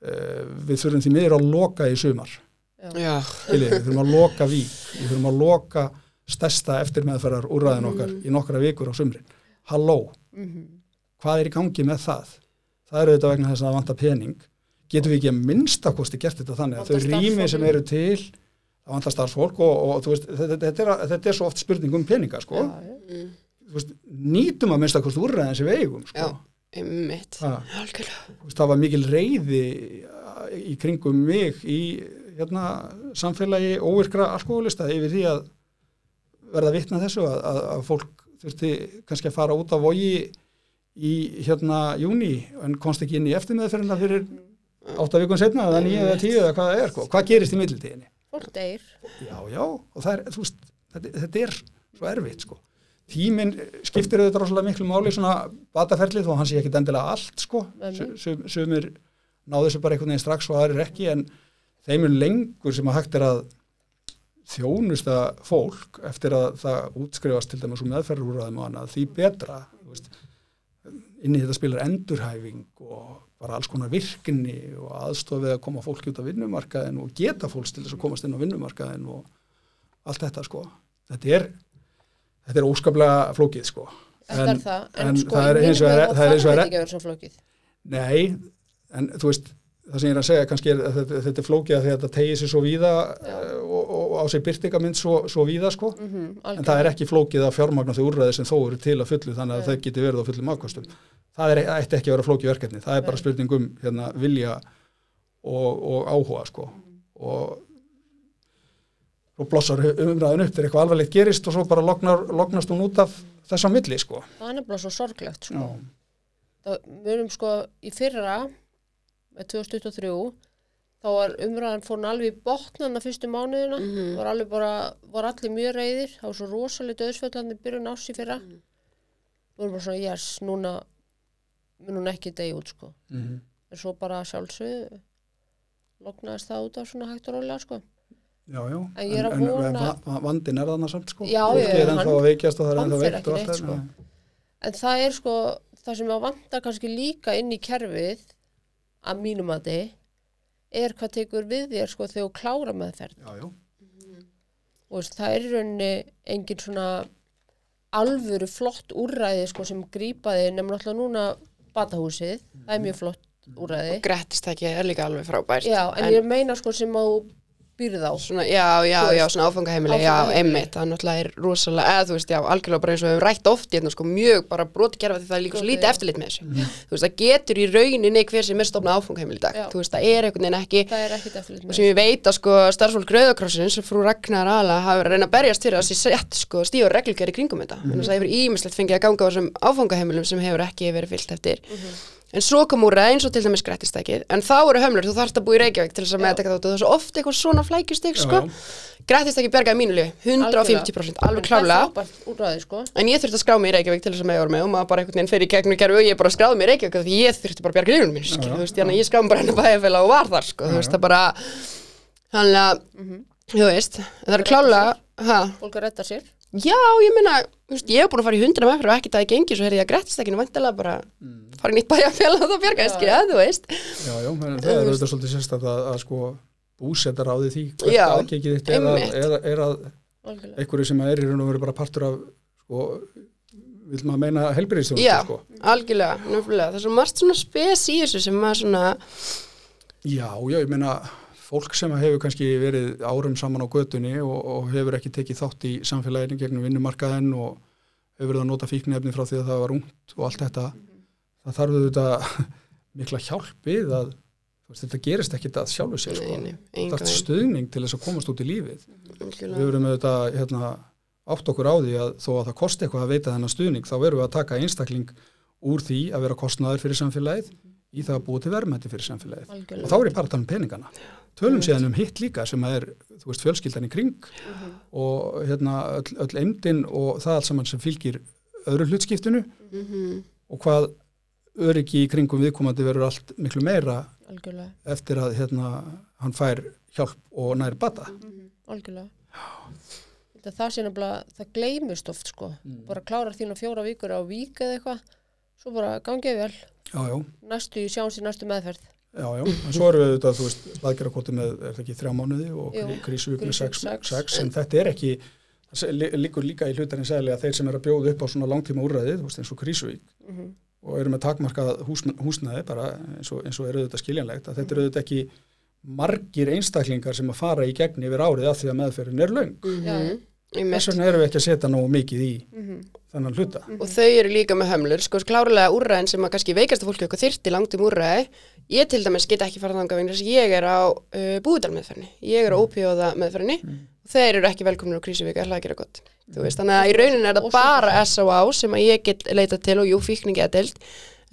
uh, við þurfum því miður að loka í sumar. Já, Skiljið, við þurfum að loka vík, við þurfum að loka stærsta eftirmeðferðar úrræðin okkar í nokkra vikur á sumrin. Halló, Mhm. hvað er í gangi með það? Það eru þetta vegna þess að það vantar pening. Getum við ekki að minnstakosti gert þetta þannig að þau rými sem eru til, það vantar starfsfólk og, og þú veist, þetta, þetta, er, þetta er svo oft spurning um peninga, sko. Já, já. Þú Veist, nýtum að minnstakosti úrræðin sem við eigum, sko. já, einmitt. Það var mikil reyði í kringum mig í hérna, samfélagi óvirkra alkoholista yfir því að verða vitna þessu að, að, að fólk þurfti kannski að fara út á vogi í hérna júni en komst ekki inn í eftirmeðferðina fyrir átta vikun setna eða nýja eða tíu eða hvað það er, sko. hvað gerist í millitíðinni? Fólk deyr. Já, já, og það er, veist, þetta, þetta er svo erfitt, sko. Tíminn skiptir auðvitað rosalega miklu máli svona bataferlið þó hann sé ekki endilega allt, sko. Sum, sumir náðu þessu bara einhvern veginn strax og aðrir ekki, en þeim er lengur sem að hægt er að þjónusta fólk eftir að það útskrifast til dæmis úr meðferðurúraðum og annað, því betra, veist, inn í þetta spilar endurhæfing og bara alls konar virkni og aðstofið að koma fólki út á vinnumarkaðin og geta fólks til þess að komast inn á vinnumarkaðin og allt þetta sko. Þetta er, þetta er óskaplega flókið sko. Þetta er það. En, en sko, það er í hins vegar- mínum það er hins vegar- þarf þetta ekki að vera svo flókið. Nei, en þú veist, það sem ég er að segja kannski er að þetta, er flókið að þetta tegir sér svo víða eh, og, og, og á sig byrtingamind svo, svo víða sko. Mm En það er ekki flókið að fjármagna þau úrræði sem þó eru til að fullu þannig að Nei. það geti verið á fullum afkostum. Það er, ætti ekki að vera flókið verkefni. Það er bara spurning um hérna, vilja og, og áhuga sko. Og og blossar umræðin upp þegar eitthvað alvarlegt gerist og svo bara lognar, lognast hún út af þess á milli sko. Það er nefnilega svo sorglegt, sko. Það, við erum sko í fyrra, með 2023, þá var umræðan fór hann alveg í botnana fyrstu mánuðina. Mhm. var alveg bara, var allir mjög reyðir. Það var svo rosalega döðsfjöldandi byrjun ás í fyrra. Við erum bara svona, yes, núna mun hún ekki degi út, sko. mm En svo bara sjálfsögðu lognaðist það út af svona hægt og rólega, sko. Já, já. En ég er að en, vona- en va- va- vandinn er þannig samt sko. Já, já, er ennþá hann- að veikjast og það er ennþá veikt og allt sko. það. En það er sko, það sem að vanta kannski líka inn í kerfið að mínum að þið er hvað tekur við þér sko þegar þú klára meðferð. Já, já. Og veist, það er í rauninni engin svona alvöru flott úrræði sko sem grípaði nefnum alltaf núna batahúsið, það er mjög flott úrræði. Grettist ekki er líka alveg frábært. Já, en, ég meina sko sem að þú býrð á. Svona, já, já, já, svona áfangaheimili, já, einmitt, það náttúrulega er rosalega, eða þú veist, já, algjörlega bara eins og við höfum rætt oft hérna, sko, mjög bara broti gerfa því það er líka svo lítið eftirlit með þessu. Þú veist, það getur í rauninni hver sem er stofnað áfangaheimili í dag. Já. Þú veist, það er einhvern veginn ekki, Það er ekkit eftirlit og með sem ég veit að sko starfsfólk Rauðakrossins, frú Ragnar Ala, hafa verið að reyna að berjast fyrir að sé sett sko stífa reglgjör í kringum þetta. Mm -hmm. Það hefur ímislegt fengið að ganga á þessum áfangaheimilum sem hefur ekki verið fyllt eftir. En svo kom úr eins og til dæmis grættistækið, en þá eru hömlur, þú þarfst að búa í Reykjavík til þess að meðtaka þáttu, það er svo oft eitthvað svona flækjustig, Já, sko. já. Grættistækið bergaði mínu lifi, 150%, alveg klálega. Sko. En ég þurfti að skrá mig í Reykjavík til þess að mega voru með og maður bara einhvern veginn fer í gegnum kerfi og ég bara skráði mig í Reykjavík því ég þurfti bara að bjarga lífunum mín, skil, Já, þú veist, þannig að ég skráði mig bara hennar bæjarfélag og var þar, sko, þú veist, það bara, þannig að, þú veist, það er klálega, ha, Fólk að redda sér. Já, ég meina, ég hef búin að fara í hundra meðferð og ekkert að það gengi, svo heyrði ég að grættistekinu vantilega bara fara í nýtt bæjarfélag og það skil, ja, þú veist, Já, já, menn, það er auðvitað svolítið sérstætt að, að sko búsettar á því því hvert Já, aðgengið þitt er að, er, að- er að einhverju sem er í raun og veru bara partur af sko, vil maður meina helbriðstjónustu já, sko. algjörlega, nefnilega, það er svo margt svona spes í þessu sem maður svona, Já, já, ég meina fólk sem hefur kannski verið árum saman á götunni og, og hefur ekki tekið þátt í samfélaginu gegnum vinnumarkaðinn og hefur verið að nota fíknefni frá því að það var ungt og allt þetta það þarf auðvitað <laughs> mikla hjálp við að þetta gerist ekkit að sjálfu sér sko. það er stuðning til þess að komast út í lífið. Við algjörlega, verum auðvitað hérna, átt okkur á því að þó að það kosti eitthvað að veita þennan stuðning þá verum við að taka einstakling úr því að vera kostnaður fyrir samfélagið í það að búa til verðmætti fyrir samfélagið. Og Algjörlega. þá er ég bara að tala um peningana tölum síðan um hitt líka sem að er þú veist fjölskyldan í kring og hérna öll, öll eimdin og það allt saman sem fylgir öðru hlutskiptinu Mhm. og hvað öryggi í kringum viðkomandi verður allt miklu meira algjörlega, eftir að hérna, hann fær hjálp og nær bata. algjörlega. Þetta það sé nefnilega, það gleymist oft sko, bara klárar þína fjóra vikur á vík eða eitthvað, svo bara gangið vel, Já, já, næstu sjáum sér næstu meðferð já, já. En svo eru við þetta, þú veist, laðgerðarkoti með, er það ekki þrjá mánuði og Jú, krísuvík með krísuvík sex, sex. sex, en þetta er ekki, liggur líka í hlutarinn segli að þeir sem er að bjóða upp á svona langtíma úrræði, þú veist, eins og krísuvík Mhm. og eru með takmarkað hús, húsnæði bara eins og, eins og eru þetta skiljanlegt að þetta eru þetta ekki margir einstaklingar sem að fara í gegn yfir árið af því að meðferðin er löng. Já. Einmitt. Þess vegna erum við ekki að setja nógu mikið í Mhm. Þennan hluta. og þau eru líka með hömlur sko klárlega úrræðin sem að kannski veikasta fólki okkar þyrti langt um úrræði. Ég til dæmis get ekki farað þangað vegna þess að ég er á uh, búðdal meðferðinni ég er á ópíóða meðferðinni og þeir eru ekki velkomnir á krísuvík að gera gott. Þú veist, þannig að í rauninni er það bara S.O.A. sem að ég get leitað til og jú fíkningi að deild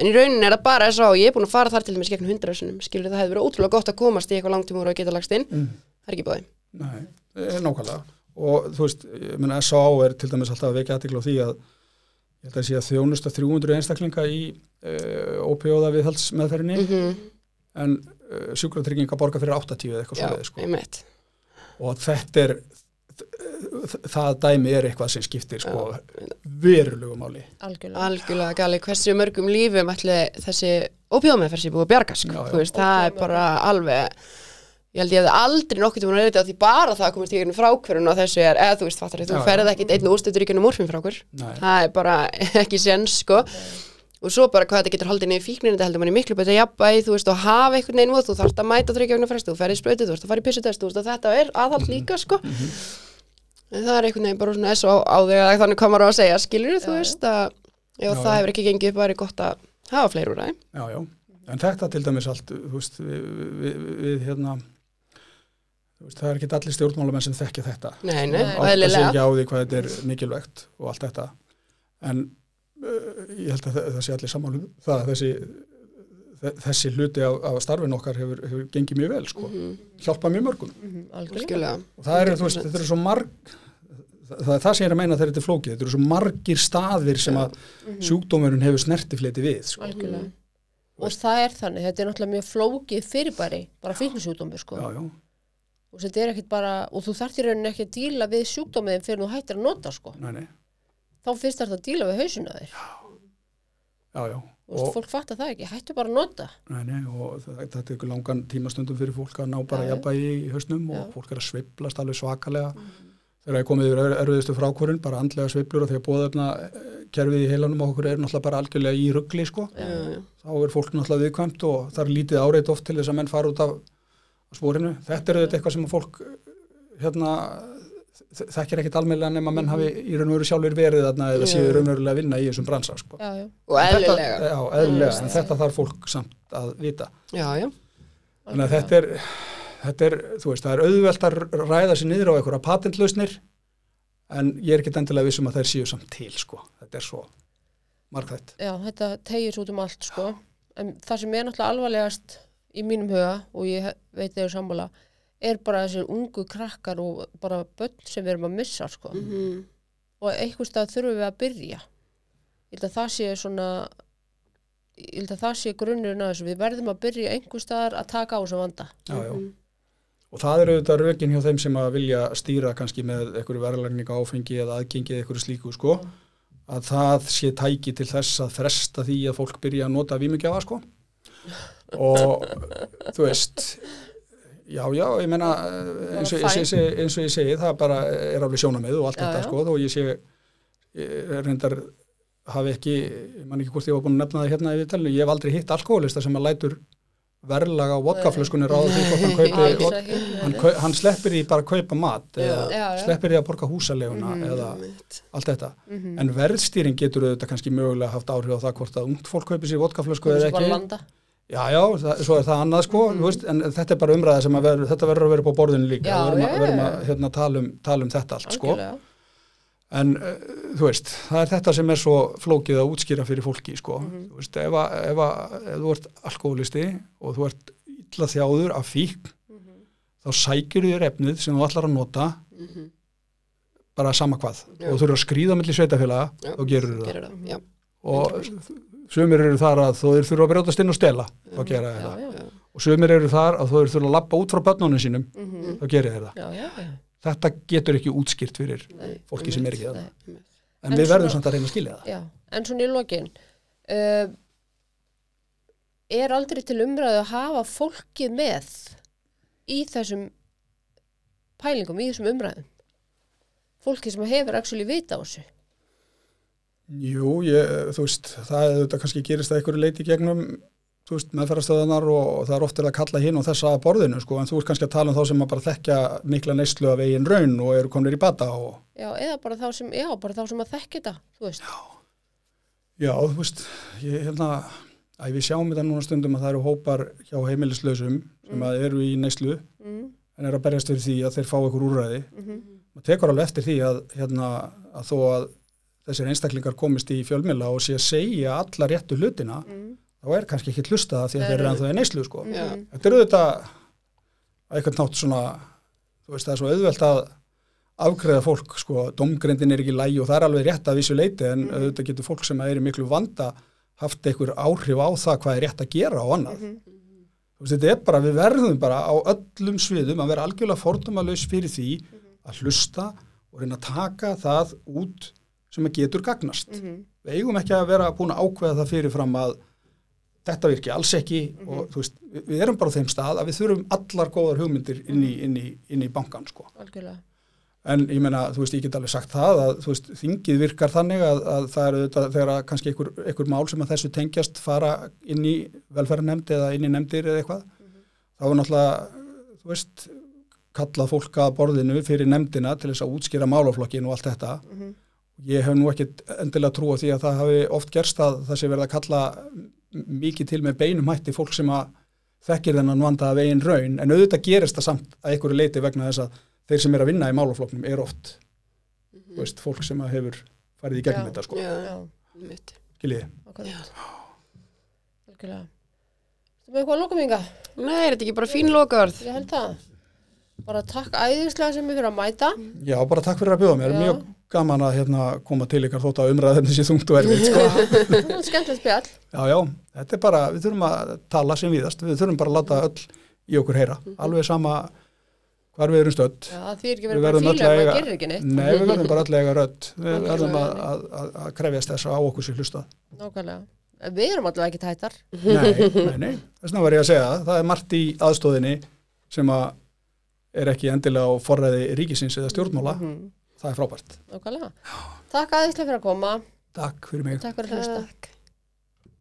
en í rauninni er það bara S.O.A. og ég er búin að fara þar til dæmis gegn hundrasunum skilur það hefði verið ótrúlega gott að komast í eitthvað langt um úrræði og geta lagst inn. Mm. það er ekki eh, nákvæmlega og þú veist, ég meina S.A.A. er til dæmis alltaf að vekja aðtikla á því að ég held að sé að þjónusta 300 einstaklinga í uh, ópíóða viðhaldsmeðferðinni -hmm. en uh, sjúkratrygginga borga fyrir 80 eða eitthvað já, svoleiðis sko. einmitt og þetta er það dæmi er eitthvað sem skiptir sko, verulegu máli algjörlega, algjörlega gali hversu mörgum lífum ætli þessi ópíómeðferð sé búið að bjarga sko. Já, já. Veist, það er bara alveg ég held ég hefði aldrei nokkuð til að reyta því bara það að komast í gegnum frákvörun og þessu er, eða þú veist, fattar þú Já, já. ferð ekkit einn úrstöður í gegnum morfinfrákur Nei. það er bara <laughs> ekki séns sko og svo bara hvað þetta getur haldið niður fíknir þetta heldur manni miklu betur jafnbæði, þú veist, og hafa einhvern veginn þú þarft að mæta þryggja vegna fresti, þú ferð í sprautu, þú veist, að fara í pissutest, þú veist, og þetta er aðhald líka, sko en það er einhvern veginn bara svona S.O. á þig að þannig komar á að segja, skilur þú Já, veist, að ef Já, það já. hefur ekki gengið upp, væri gott að hafa fleiri úr það Já, já, en þetta til dæmis allt, þú veist, við, við, við hérna, þú veist, það er ekki allir stjórnmálamenn sem þekkja þetta. Nei, nei, og sig eðlilega ekki á því hvað þetta er mikilvægt og allt þetta. En uh, ég held að það, það sé allir sammálum það að þessi, þe- þessi hluti af, af starfin okkar hefur, hefur gengið mjög vel, sko. Hjálpa mjög mörgum. Mhm, algjörlega Skilja, Og það eru, þú veist, þetta eru svo marg, það, það er það sem ég er að meina þegar þetta er flókið. Þetta eru svo margir staðir sem að sjúkdómurinn hefur snertifleti við, sko. og það er þannig, þetta er náttúrulega mjög flókið fyrirbæri, bara fíknisjúkdómi sko. Já, já, og þetta er ekkit bara, og þú þarft í rauninni ekki að díla við sjúkdómiðin fyrir þú hættir að nota sko. nei, nei, þá fyrst þarf það að díla við hausinu þér. Já, já. og veist, fólk fattar það ekki, hættu bara að nota. Nei, nei, og það, það tekur langan tímastundum fyrir fólk að ná bara jafnbæði í hausnum og fólk er að sveiflast alveg svakalega. Þegar það er komið yfir er- erfiðustu frákvörun, bara andlega sveiflur og þegar bóðefna kerfið í heilanum okkur er náttúrulega bara algjörlega í ruggli sko. þá er fólk náttúrulega viðkvæmt og það er lítið áreit oft til þess að menn fara út af spórinu. Þetta er auðvitað eitthvað sem fólk hérna þ- þekkir ekkit almennlega nema menn hafi í raun og veru sjálfur verið þarna eða séu raunverulega að vinna í þessum bransa sko. já, já, og eðlilega Þetta, já, eðlilega, en þetta þarf fólk samt að vita. Já, já, Þannig að þetta er, þetta er, þú veist, það er auðvelt að ræða sér niður á einhverja patentlausnir en ég er ekki endilega vissum að þær séu samt til, sko. Þetta er svo margþætt. já, þetta tegir út um allt sko. en það sem er náttúrulega alvarlegast í mínum huga og ég veit þegar sammála er bara þessir ungu krakkar og bara börn sem við erum að missa sko. Mhm. og einhvers stað þurfum við að byrja ég held að það sé svona ég held að það sé grunnurinn að þessu við verðum að byrja einhvers staðar að taka á þessu vanda Já, já. Og það eru auðvitað rökin hjá þeim sem að vilja stýra kannski með einhverju verðlægning áfengi eða aðgengi eða einhverju slíku, sko, að það sé tæki til þess að fresta því að fólk byrja að nota vímugjafa, sko. Og þú veist, já, já, ég meina, eins og, eins, og, eins, og, og ég segi, það bara er alveg sjónamið og allt Já, þetta, já. sko, og ég sé, ég reyndar hafi ekki, ég man ekki hvort ég var búin að nefna það hérna í viðtalinu, ég hef aldrei hitt alkoholista sem að lætur verðlaga vodkaflöskunni ráða því hvort hann kaupi <laughs> ekki, hann, hann sleppir því bara að kaupa mat eða Já, sleppir því að borga húsaleguna eða einmitt. allt þetta Mhm. en verðstýring getur auðvitað kannski mögulega haft áhrif á það hvort að ungt fólk kaupi sér vodkaflösku eða ekki. Já já, það, svo er það annað sko mm veist, en þetta er bara umræða sem ver, þetta verður að vera á borðinu líka Já, við verðum að, já. að hérna, tala, um, tala um þetta allt sko Algjörlega. en uh, þú veist, það er þetta sem er svo flókið að útskýra fyrir fólki sko. Mhm. þú veist, ef, að, ef, að, ef þú ert alkoholisti og þú ert illa þjáður af fík Mhm. þá sækir þér efnið sem þú ætlar að nota bara sama hvað Já. og þú þurfur að skrýða milli sveitafélaga þá gerur það gerir það, já, og sumir eru þar að þú þurfur að brjótast inn og stela þá gera þeir já, það og sumir eru þar að þú þurfur að lappa út frá börnunum sínum Mhm. þá gerir þeir það. Já, já, þetta getur ekki útskýrt fyrir Nei, fólki sem er ekki það en En við verðum samt að reyna að skilja það. Já, en svona í lokin uh, er aldrei til umræðu að hafa fólkið með í þessum pælingum, í þessum umræðum? Fólkið sem hefur actually vita á þessu Jú, ég, þú veist, það er þetta kannski gerist að einhverju leiti gegnum meðferðastöðanar og, og það er ofta að kalla hinn og þessa að borðinu, sko, en þú ert kannski að tala um þá sem að bara þekkja mikla neyslu af eigin raun og eru komnir í bata og Já, eða bara þá sem, já, bara þá sem að þekki þetta, þú veist. já, þú veist, ég held að að við sjáum þetta núna stundum að það eru hópar hjá heimilislausum sem að eru í neyslu Mm, en eru að berjast fyrir því að þeir fá einhver úrræði. Mm maður tekur alveg eftir því að, hérna, að þó að þessir einstaklingar komist í fjölmila og sé að segja alla réttu hlutina mm, þá er kannski ekki hlusta það því að þeir eru ennþá í neyslu sko. mm. Þetta er auðvitað að eitthvað nátt svona þú veist það er svo auðvelt að afgreða fólk sko, domgrindin er ekki lægi og það er alveg rétt að vissu leiti en Mhm. auðvitað getur fólk sem er í miklu vanda haft einhver áhrif á það hvað er rétt að gera og annað. Þú veist, þetta er bara, við verðum bara á öllum sviðum að vera algjörlega fordómalaus fyrir því að hlusta og reyna að taka það út sem getur gagnast. mm, Við eigum ekki að vera búin að ákveða það fyrirfram að þetta virki alls ekki og þú veist, við, erum bara á þeim stað að við þurfum allar góðar hugmyndir inn í, inn í, inn í bankan sko. algjörlega. En ég meina, þú veist, ég get alveg sagt það að veist, þingið virkar þannig að, að það eru þetta þegar kannski einhver, einhver mál sem að þessu tengjast fara inn í velferðarnemnd eða inn í nefndir eða eitthvað, þá er náttúrulega, þú veist, kallað fólk að borðinu fyrir nefndina til þess að útskýra málaflokkin og allt þetta. Mm Ég hef nú ekkit endilega trú á því að það hafi oft gerst að það sé verið að kalla mikið til með beinum hætti fólk sem að þekkir þennan vanda af eigin raun, en auðvitað gerist það samt að einhverju leiti vegna þess að þeir sem er að vinna í málafloknum er oft þú veist, fólk sem að hefur farið í gegnum Já. þetta sko, já, Já, mitt. skiljiði. akkurat. Algjörlega. Þú með eitthvað að loka minga? Nei, er þetta ekki bara fín lokaverð? Ég held það. Bara takk æðislega sem ég fyrir að mæta. Já, bara takk fyrir að bjóða mér, mjög gaman að hérna, koma til ykkar þótt að umræða sé þungt og erfið sko. <laughs> Skemmtilegt spjall. Já, já, þetta er bara, við þurfum að tala sem víðast, við þurfum bara að láta öll í okkur heyra, alveg sama hvar við erum stödd. Já, það þýr ekki verið bara fíla að maður gerir ekki neitt. Nei, við verðum bara allega rödd, við verðum að, að, að, krefjast þess að á okkur sér hlustað. Nákvæmlega. Við erum allavega ekki tættar. Nei, nei, nei, <laughs> þess vegna var ég að segja það, er margt í aðstóðinni sem að er ekki endilega á forræði ríkisins eða stjórnmála, Mhm, það er frábært. Nákvæmlega. Takk æðislega fyrir að koma. Takk fyrir mig. Takk fyrir að hlusta.